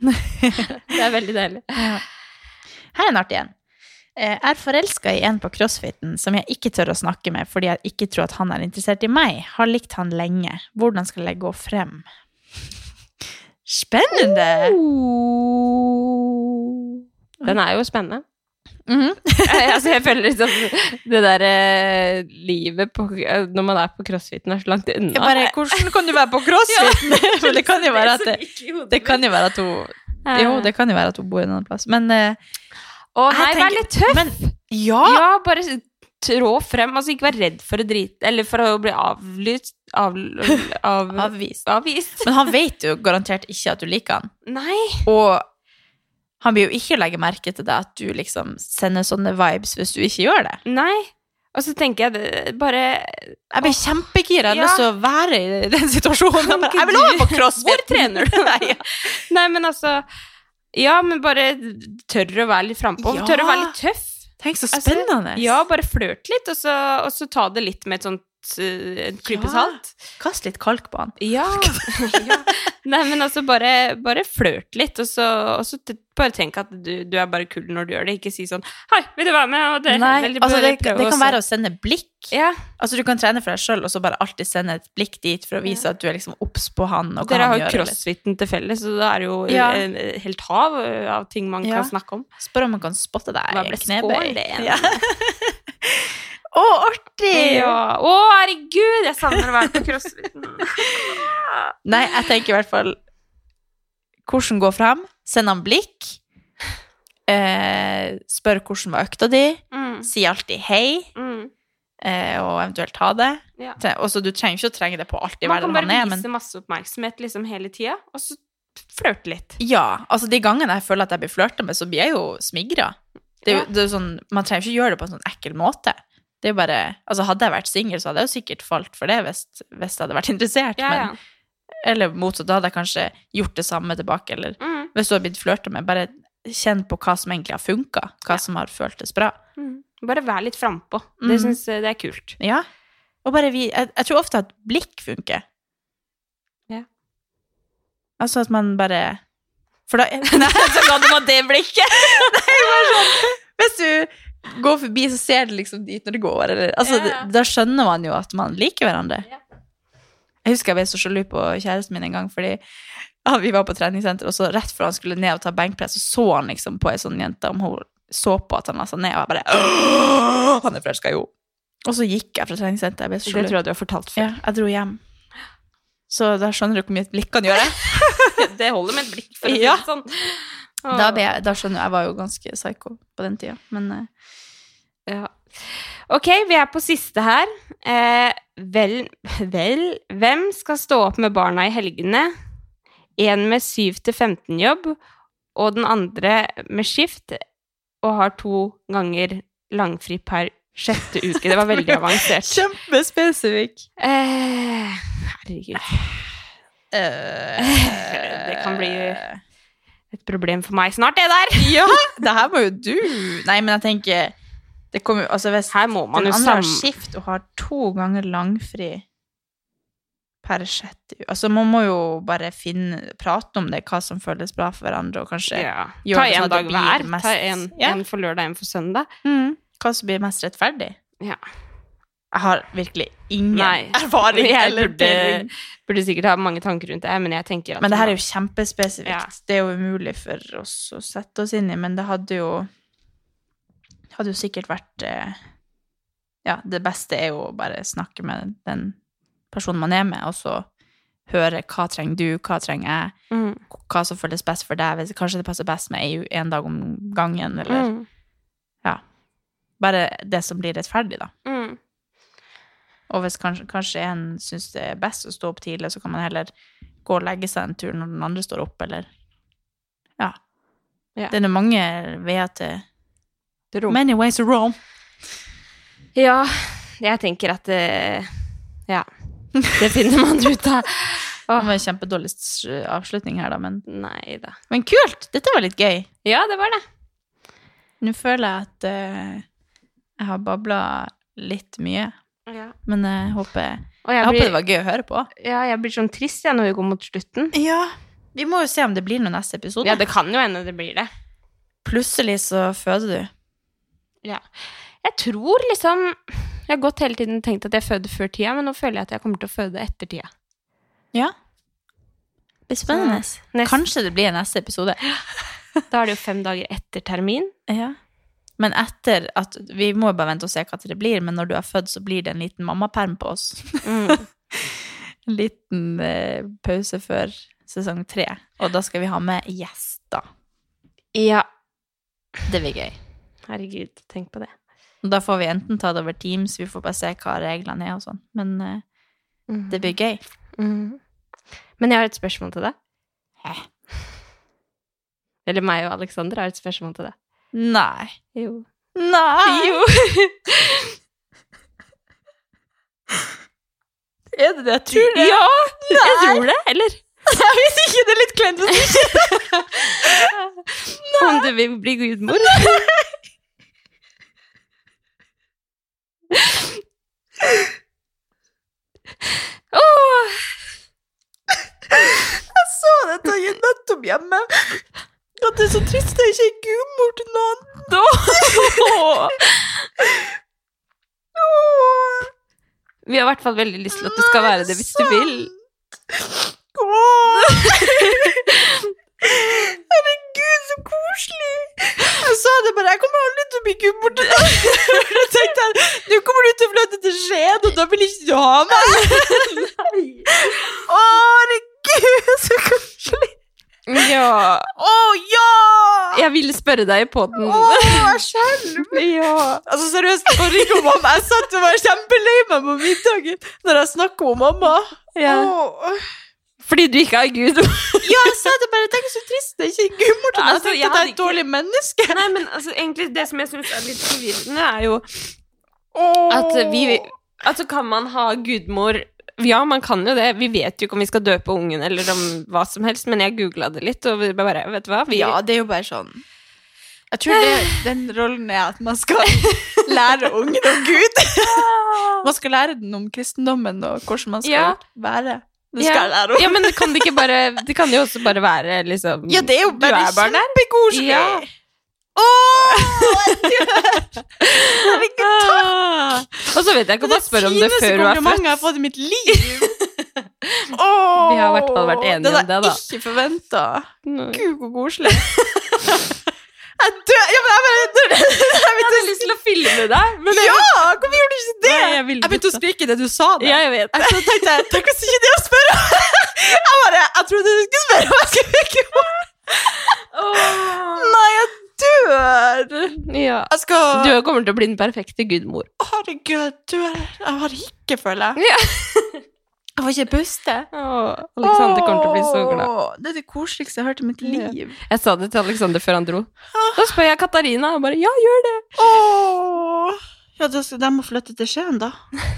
det er veldig deilig. Her er en artig en. Eh, Er forelska i en på crossfiten som jeg ikke tør å snakke med fordi jeg ikke tror at han er interessert i meg. Har likt han lenge. Hvordan skal jeg gå frem? Spennende! Den er jo spennende. Mhm. Jeg- altså, jeg føler liksom det der eh, livet på, når man er på crossfiten, er så langt unna. Jeg bare, hvordan kan du være på crossfiten? Men det kan jo være at det, det kan jo være at hun Jo, det kan jo være at hun bor en annen plass. Men eh, Jeg nei, vær litt tøff! Men ja! Ja, bare trå frem. Altså, ikke vær redd for å drite Eller for å bli avlyst av, av, Avvist. Avvist. Men han vet jo garantert ikke at du liker han. Nei. Og han blir jo ikke legge merke til det at du liksom sender sånne vibes hvis du ikke gjør det. Nei. Og så tenker jeg bare Jeg blir kjempegira. Jeg har Ja. lyst til å være i den situasjonen. Kan Jeg, vil også være på crossfit! Hvor trener du? Nei, men altså Ja, men bare tørre å være litt frampå. Ja. Tørre å være litt tøff. Tenk så Altså, spennende. Ja, bare flørte litt, og så, og så ta det litt med et sånt en klype Ja. salt. Kast litt kalk på han. Ja. ja. Nei, men altså, bare, bare flørt litt, og så, og så bare tenk at du, du er bare kul når du gjør det. Ikke si sånn Hei, vil du være med? Det, Nei, eller altså det, det kan være å sende blikk. Ja, Altså Du kan trene for deg sjøl og så bare alltid sende et blikk dit for å vise at du er liksom obs på han og Dere han har jo crossfiten til felles, så da er jo Ja. en helt hav av ting man Ja. kan snakke om. Spør om man kan spotte deg i knebøy. skål, oh, artig! Ja. Å. Å, herregud, jeg savner å være på crossfiten. Nei, jeg tenker i hvert fall hvordan gå frem. Send han blikk. Eh, spør hvordan var økta di. Mm. Si alltid hei, Mm. eh, og eventuelt ha det. Ja. Også, du trenger ikke å trenge det på alt i Man kan bare han er, vise men masse oppmerksomhet liksom hele tida, og så flørte litt. ja, altså de gangene jeg føler at jeg blir flørta med, så blir jeg jo smigra. Det er Ja. det er jo sånn, man trenger ikke å gjøre det på en sånn ekkel måte. Det er jo bare, altså Hadde jeg vært singel, så hadde jeg jo sikkert falt for det hvis, hvis jeg hadde vært interessert. Ja. Men, eller motsatt, da hadde jeg kanskje gjort det samme tilbake. Eller Mm. hvis du hadde blitt flørta med, bare kjenn på hva som egentlig har funka. Hva Ja. som har føltes bra. Mm. Bare vær litt frampå. Mm. Det syns det er kult. Ja. Og bare vi, jeg, jeg tror ofte at blikk funker. Ja. Altså at man bare For da Nei, så hadde var det blikket! Nei, bare sånn Hvis du går forbi, så ser du liksom dit når du går, eller Altså, ja. da skjønner man jo at man liker hverandre. Yeah. Jeg husker jeg ble så sjalu på kjæresten min en gang, fordi ja, vi var på treningssenter, og så rett før han skulle ned og ta benkpress, så så han liksom på ei sånn jente, om hun så på at han la seg ned, og jeg bare Han er forelska i henne. Og så gikk jeg fra treningssenteret. Jeg ble så Det tror jeg du har fortalt før. Ja, jeg dro hjem. Så da skjønner du hvor mye et blikk kan gjøre. Det holder med et blikk, for å si Ja. sånn. Da, ble jeg, da skjønner jeg, jeg var jo ganske psycho på den tida, men uh. Ja. Ok, vi er på siste her. Eh, vel, vel Hvem skal stå opp med barna i helgene? En med 7-15-jobb, og den andre med skift, og har to ganger langfri per sjette uke. Det var veldig avansert. Kjempespesifikk. Eh, herregud. det kan bli et problem for meg snart, det der. Ja, det her må jo du Nei, men jeg tenker det kommer, altså Hvis Her må man den andre har skift og har to ganger langfri per sjette Altså, man må jo bare finne Prate om det, hva som føles bra for hverandre, og kanskje Ja. gjøre Ta det sånn en at det dag blir hver. mest- Ta en, Ja. en for lørdag, en for søndag. mm, Hva som blir mest rettferdig. Ja. Jeg har virkelig ingen Nei. erfaring Jeg eller burde, burde sikkert ha mange tanker rundt det, men jeg tenker at Men det her er jo kjempespesifikt. Ja. Det er jo umulig for oss å sette oss inn i, men det hadde jo hadde jo sikkert vært eh, Ja, det beste er jo å bare snakke med den personen man er med, og så høre hva trenger du, hva trenger jeg, mm. hva som føles best for deg. Hvis, kanskje det passer best med EU en dag om gangen, eller Mm. bare det som blir rettferdig, da. Mm. Og hvis kanskje, kanskje en syns det er best å stå opp tidlig, så kan man heller gå og legge seg en tur når den andre står opp, eller Ja. Ja. Det er det mange veier til Rom. Many ways to roam. Ja, jeg tenker at det Ja. Det finner man ut av. Det var en kjempedårlig avslutning her, da, men, Nei da. men kult! Dette var litt gøy. Ja, det var det. Nå føler jeg at uh, jeg har babla litt mye, Ja. men jeg håper, jeg jeg, håper det var gøy å høre på. ja, jeg blir sånn trist jeg, når vi går mot slutten. Ja. Vi må jo se om det blir noen neste episode. Ja, det kan jo hende det blir det. Plutselig så føder du. Ja. Jeg tror liksom Jeg har gått hele tiden tenkt at jeg føder før tida, men nå føler jeg at jeg kommer til å føde etter tida. Ja. Det blir spennende. Kanskje det blir neste episode. Da er det jo fem dager etter termin. Ja. Men etter at Vi må jo bare vente og se hva det blir, men når du er født, så blir det en liten mammaperm på oss. Mm. En liten eh, pause før sesong tre. Og da skal vi ha med gjester. Ja. Det blir gøy. Herregud, tenk på det. Da får vi enten ta det over Teams, vi får bare se hva reglene er og sånn. Men eh, Mm. det blir gøy. Mm. Men jeg har et spørsmål til deg. Hæ? Eller meg og Alexander har et spørsmål til deg. Nei. Jo. Nei! Jo. Er det det jeg tror det? Ja! Jeg tror det, eller? Jeg vet ikke, det er litt kleint å si. Om du vil bli gudmor. oh. Jeg så dette nettopp hjemme. At det er så trist det er ikke er gudmor til noen. Vi har i hvert fall veldig lyst til at du skal være det hvis du vil. Herregud, så koselig! Jeg sa det bare, jeg kommer aldri til å bli gudmor til deg. Jeg tenkte nå kommer du til å flytte til Skien, og da vil ikke du ha meg. Å, herregud, så koselig. Ja. Å, ja! Jeg ville spørre deg på den. Å, jeg skjelver. Ja. Altså, seriøst, bare ikke mamma. Jeg satt og var kjempelei meg på middagen når jeg snakket om mamma. ja. Oh. Fordi du ikke er gud. Ja, jeg sa det bare. Tenk så trist det ikke er deg. Altså, Jeg jeg tenkte at jeg er et dårlig menneske. Nei, men altså, egentlig det som jeg syns er litt forvirrende, er jo at vi Altså, kan man ha gudmor Ja, man kan jo det. Vi vet jo ikke om vi skal døpe ungen eller om hva som helst, men jeg googla det litt, og vi bare Vet du hva? Vi, Ja, det er jo bare sånn Jeg tror det, den rollen er at man skal lære ungen om Gud. Man skal lære den om kristendommen og hvordan man skal Ja. være. Det Ja. skal jeg lære om. Ja, men det kan det ikke bare Det kan jo også bare være liksom Ja, det er jo bare kjempegod. Ja. Åh, jeg dør! Herregud, takk! Og så vet jeg ikke om jeg spør om det før du er komplimentet jeg har fått i mitt liv. Åh, Vi har i hvert fall vært enige det om det, hadde jeg ikke forventa. Gud, hvor koselig. Jeg dør! Ja, men jeg bare Jeg Jeg hadde lyst til å filme deg, men jeg, Ja! Hvorfor gjorde du ikke det? Nei, jeg jeg begynte å skrike det du sa det. Ja, jeg vet det. Så tenkte jeg, Tenk hvis ikke det å spørre Jeg bare, jeg trodde du skulle spørre om jeg skulle ikke Nei, jeg dør! Ja. Jeg skal Du kommer til å bli den perfekte gudmor. Herregud, jeg er Jeg har ikke, føler jeg. Ja. Jeg får ikke puste. Alexander kommer til å bli så glad. Det er det koseligste jeg har hørt i mitt Ja. liv. Jeg sa det til Alexander før han dro. Da spør jeg Katarina, og bare 'ja, gjør det'. Åh. Ja, da skal de må flytte til Skien, da.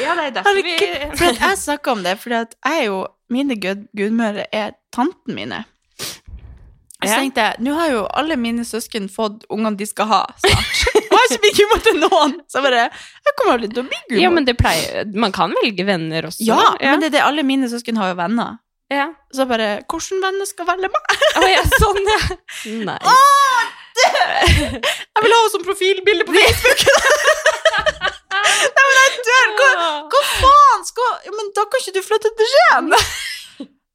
Ja, det er derfor vi jeg snakker om det, for jeg er jo Mine gud, gudmødre er tanten mine. Og så Ja. tenkte jeg, nå har jo alle mine søsken fått ungene de skal ha snart. Og jeg har ikke blitt gudmor til noen. Så jeg bare, jeg kommer aldri til å bli gudmor. Ja, men det pleier Man kan velge venner også. ja, men det er det alle mine søsken har jo venner. ja. Så bare, hvordan venner skal velge meg? Å ja, sånn, ja. Nei. Jeg vil ha henne som profilbilde på Facebook. Nei, men jeg dør. Hva, hva faen skal ja, Men da kan ikke du flytte til Skien.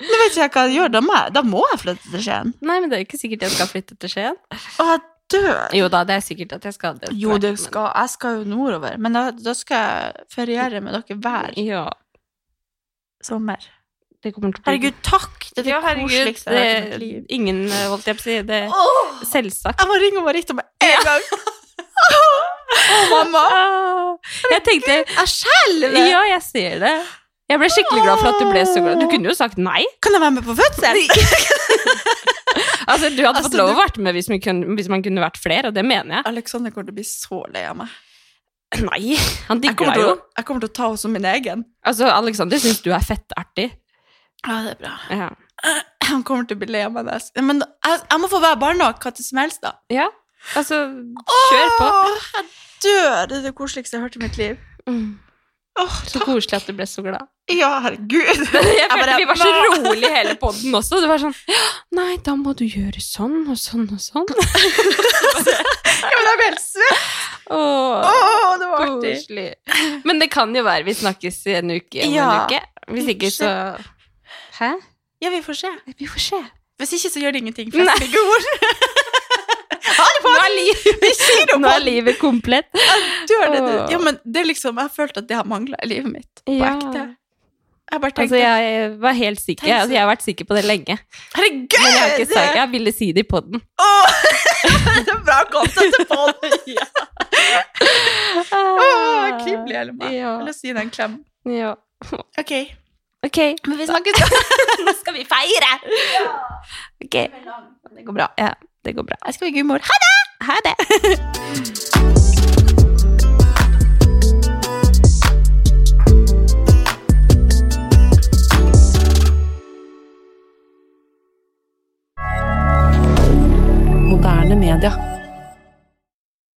Nå vet ikke jeg hva jeg gjør. Da må jeg, da må jeg flytte til Skien. Nei, men det er ikke sikkert jeg skal flytte til Skien. Å, jeg dør. Jo da, det er sikkert at jeg skal det. Jo, det skal, jeg skal jo nordover, men da, da skal jeg feriere med dere hver ja, sommer. det kommer til å bli Herregud, takk! Det er det ja, herregud, koseligste jeg har hørt i mitt liv. ingen, eh, holdt jeg på å si, det Åh, selvsagt. jeg må ringe Marita med en gang. Å, mamma. Jeg tenkte, Jeg skjelver. ja, jeg ser det. Jeg ble skikkelig glad for at du ble så glad. Du kunne jo sagt nei. Kan jeg være med på fødsel? Altså, du hadde Altså, fått lov å du- være med hvis, man, kunne, hvis man kunne vært flere, og det mener jeg. Alexander kommer til å bli så lei av meg. Nei, han digger deg jo. jeg kommer til å ta henne som min egen. Altså, Alexander syns du er fettartig. Ja, det er bra. Ja. Han kommer til å bli lei av meg. Men jeg, jeg må få være barn nok, hva til som helst, da. ja. Altså, kjør på. Åh, jeg dør! Det er det koseligste jeg har hørt i mitt liv. Mm. Åh, Så koselig at du ble så glad. Ja, herregud. Jeg følte vi var så rolig hele podden også. Det var sånn Nei, da må du gjøre sånn og sånn og sånn. Ja, men jeg ble helt svett. Åh, Åh, det var artig. koselig. Men det kan jo være vi snakkes i en uke om Ja. en uke. Hvis ikke, så Hæ? Ja, vi får se. Vi får se. Hvis ikke, så gjør det ingenting. Ord. Nå er, livet, nå er livet komplett. Dør det, ja, men det er liksom, jeg har følt at det har mangla i livet mitt. På Ja. ekte. Jeg bare tenkte Altså, jeg var helt sikker. Altså, jeg har vært sikker på det lenge. Herregud! Men jeg har ikke sagt Jeg ville si det i poden. Oh, det er bra content til podden! Åh, oh, kribler i hele meg. Ja. lyst til gi deg en klem. ja. Ok, Ok, men vi snakkes. nå skal vi feire! Ok, Det går bra. ja, det går bra. Jeg skal være gudmor. Ha det! Ha det! Moderne media.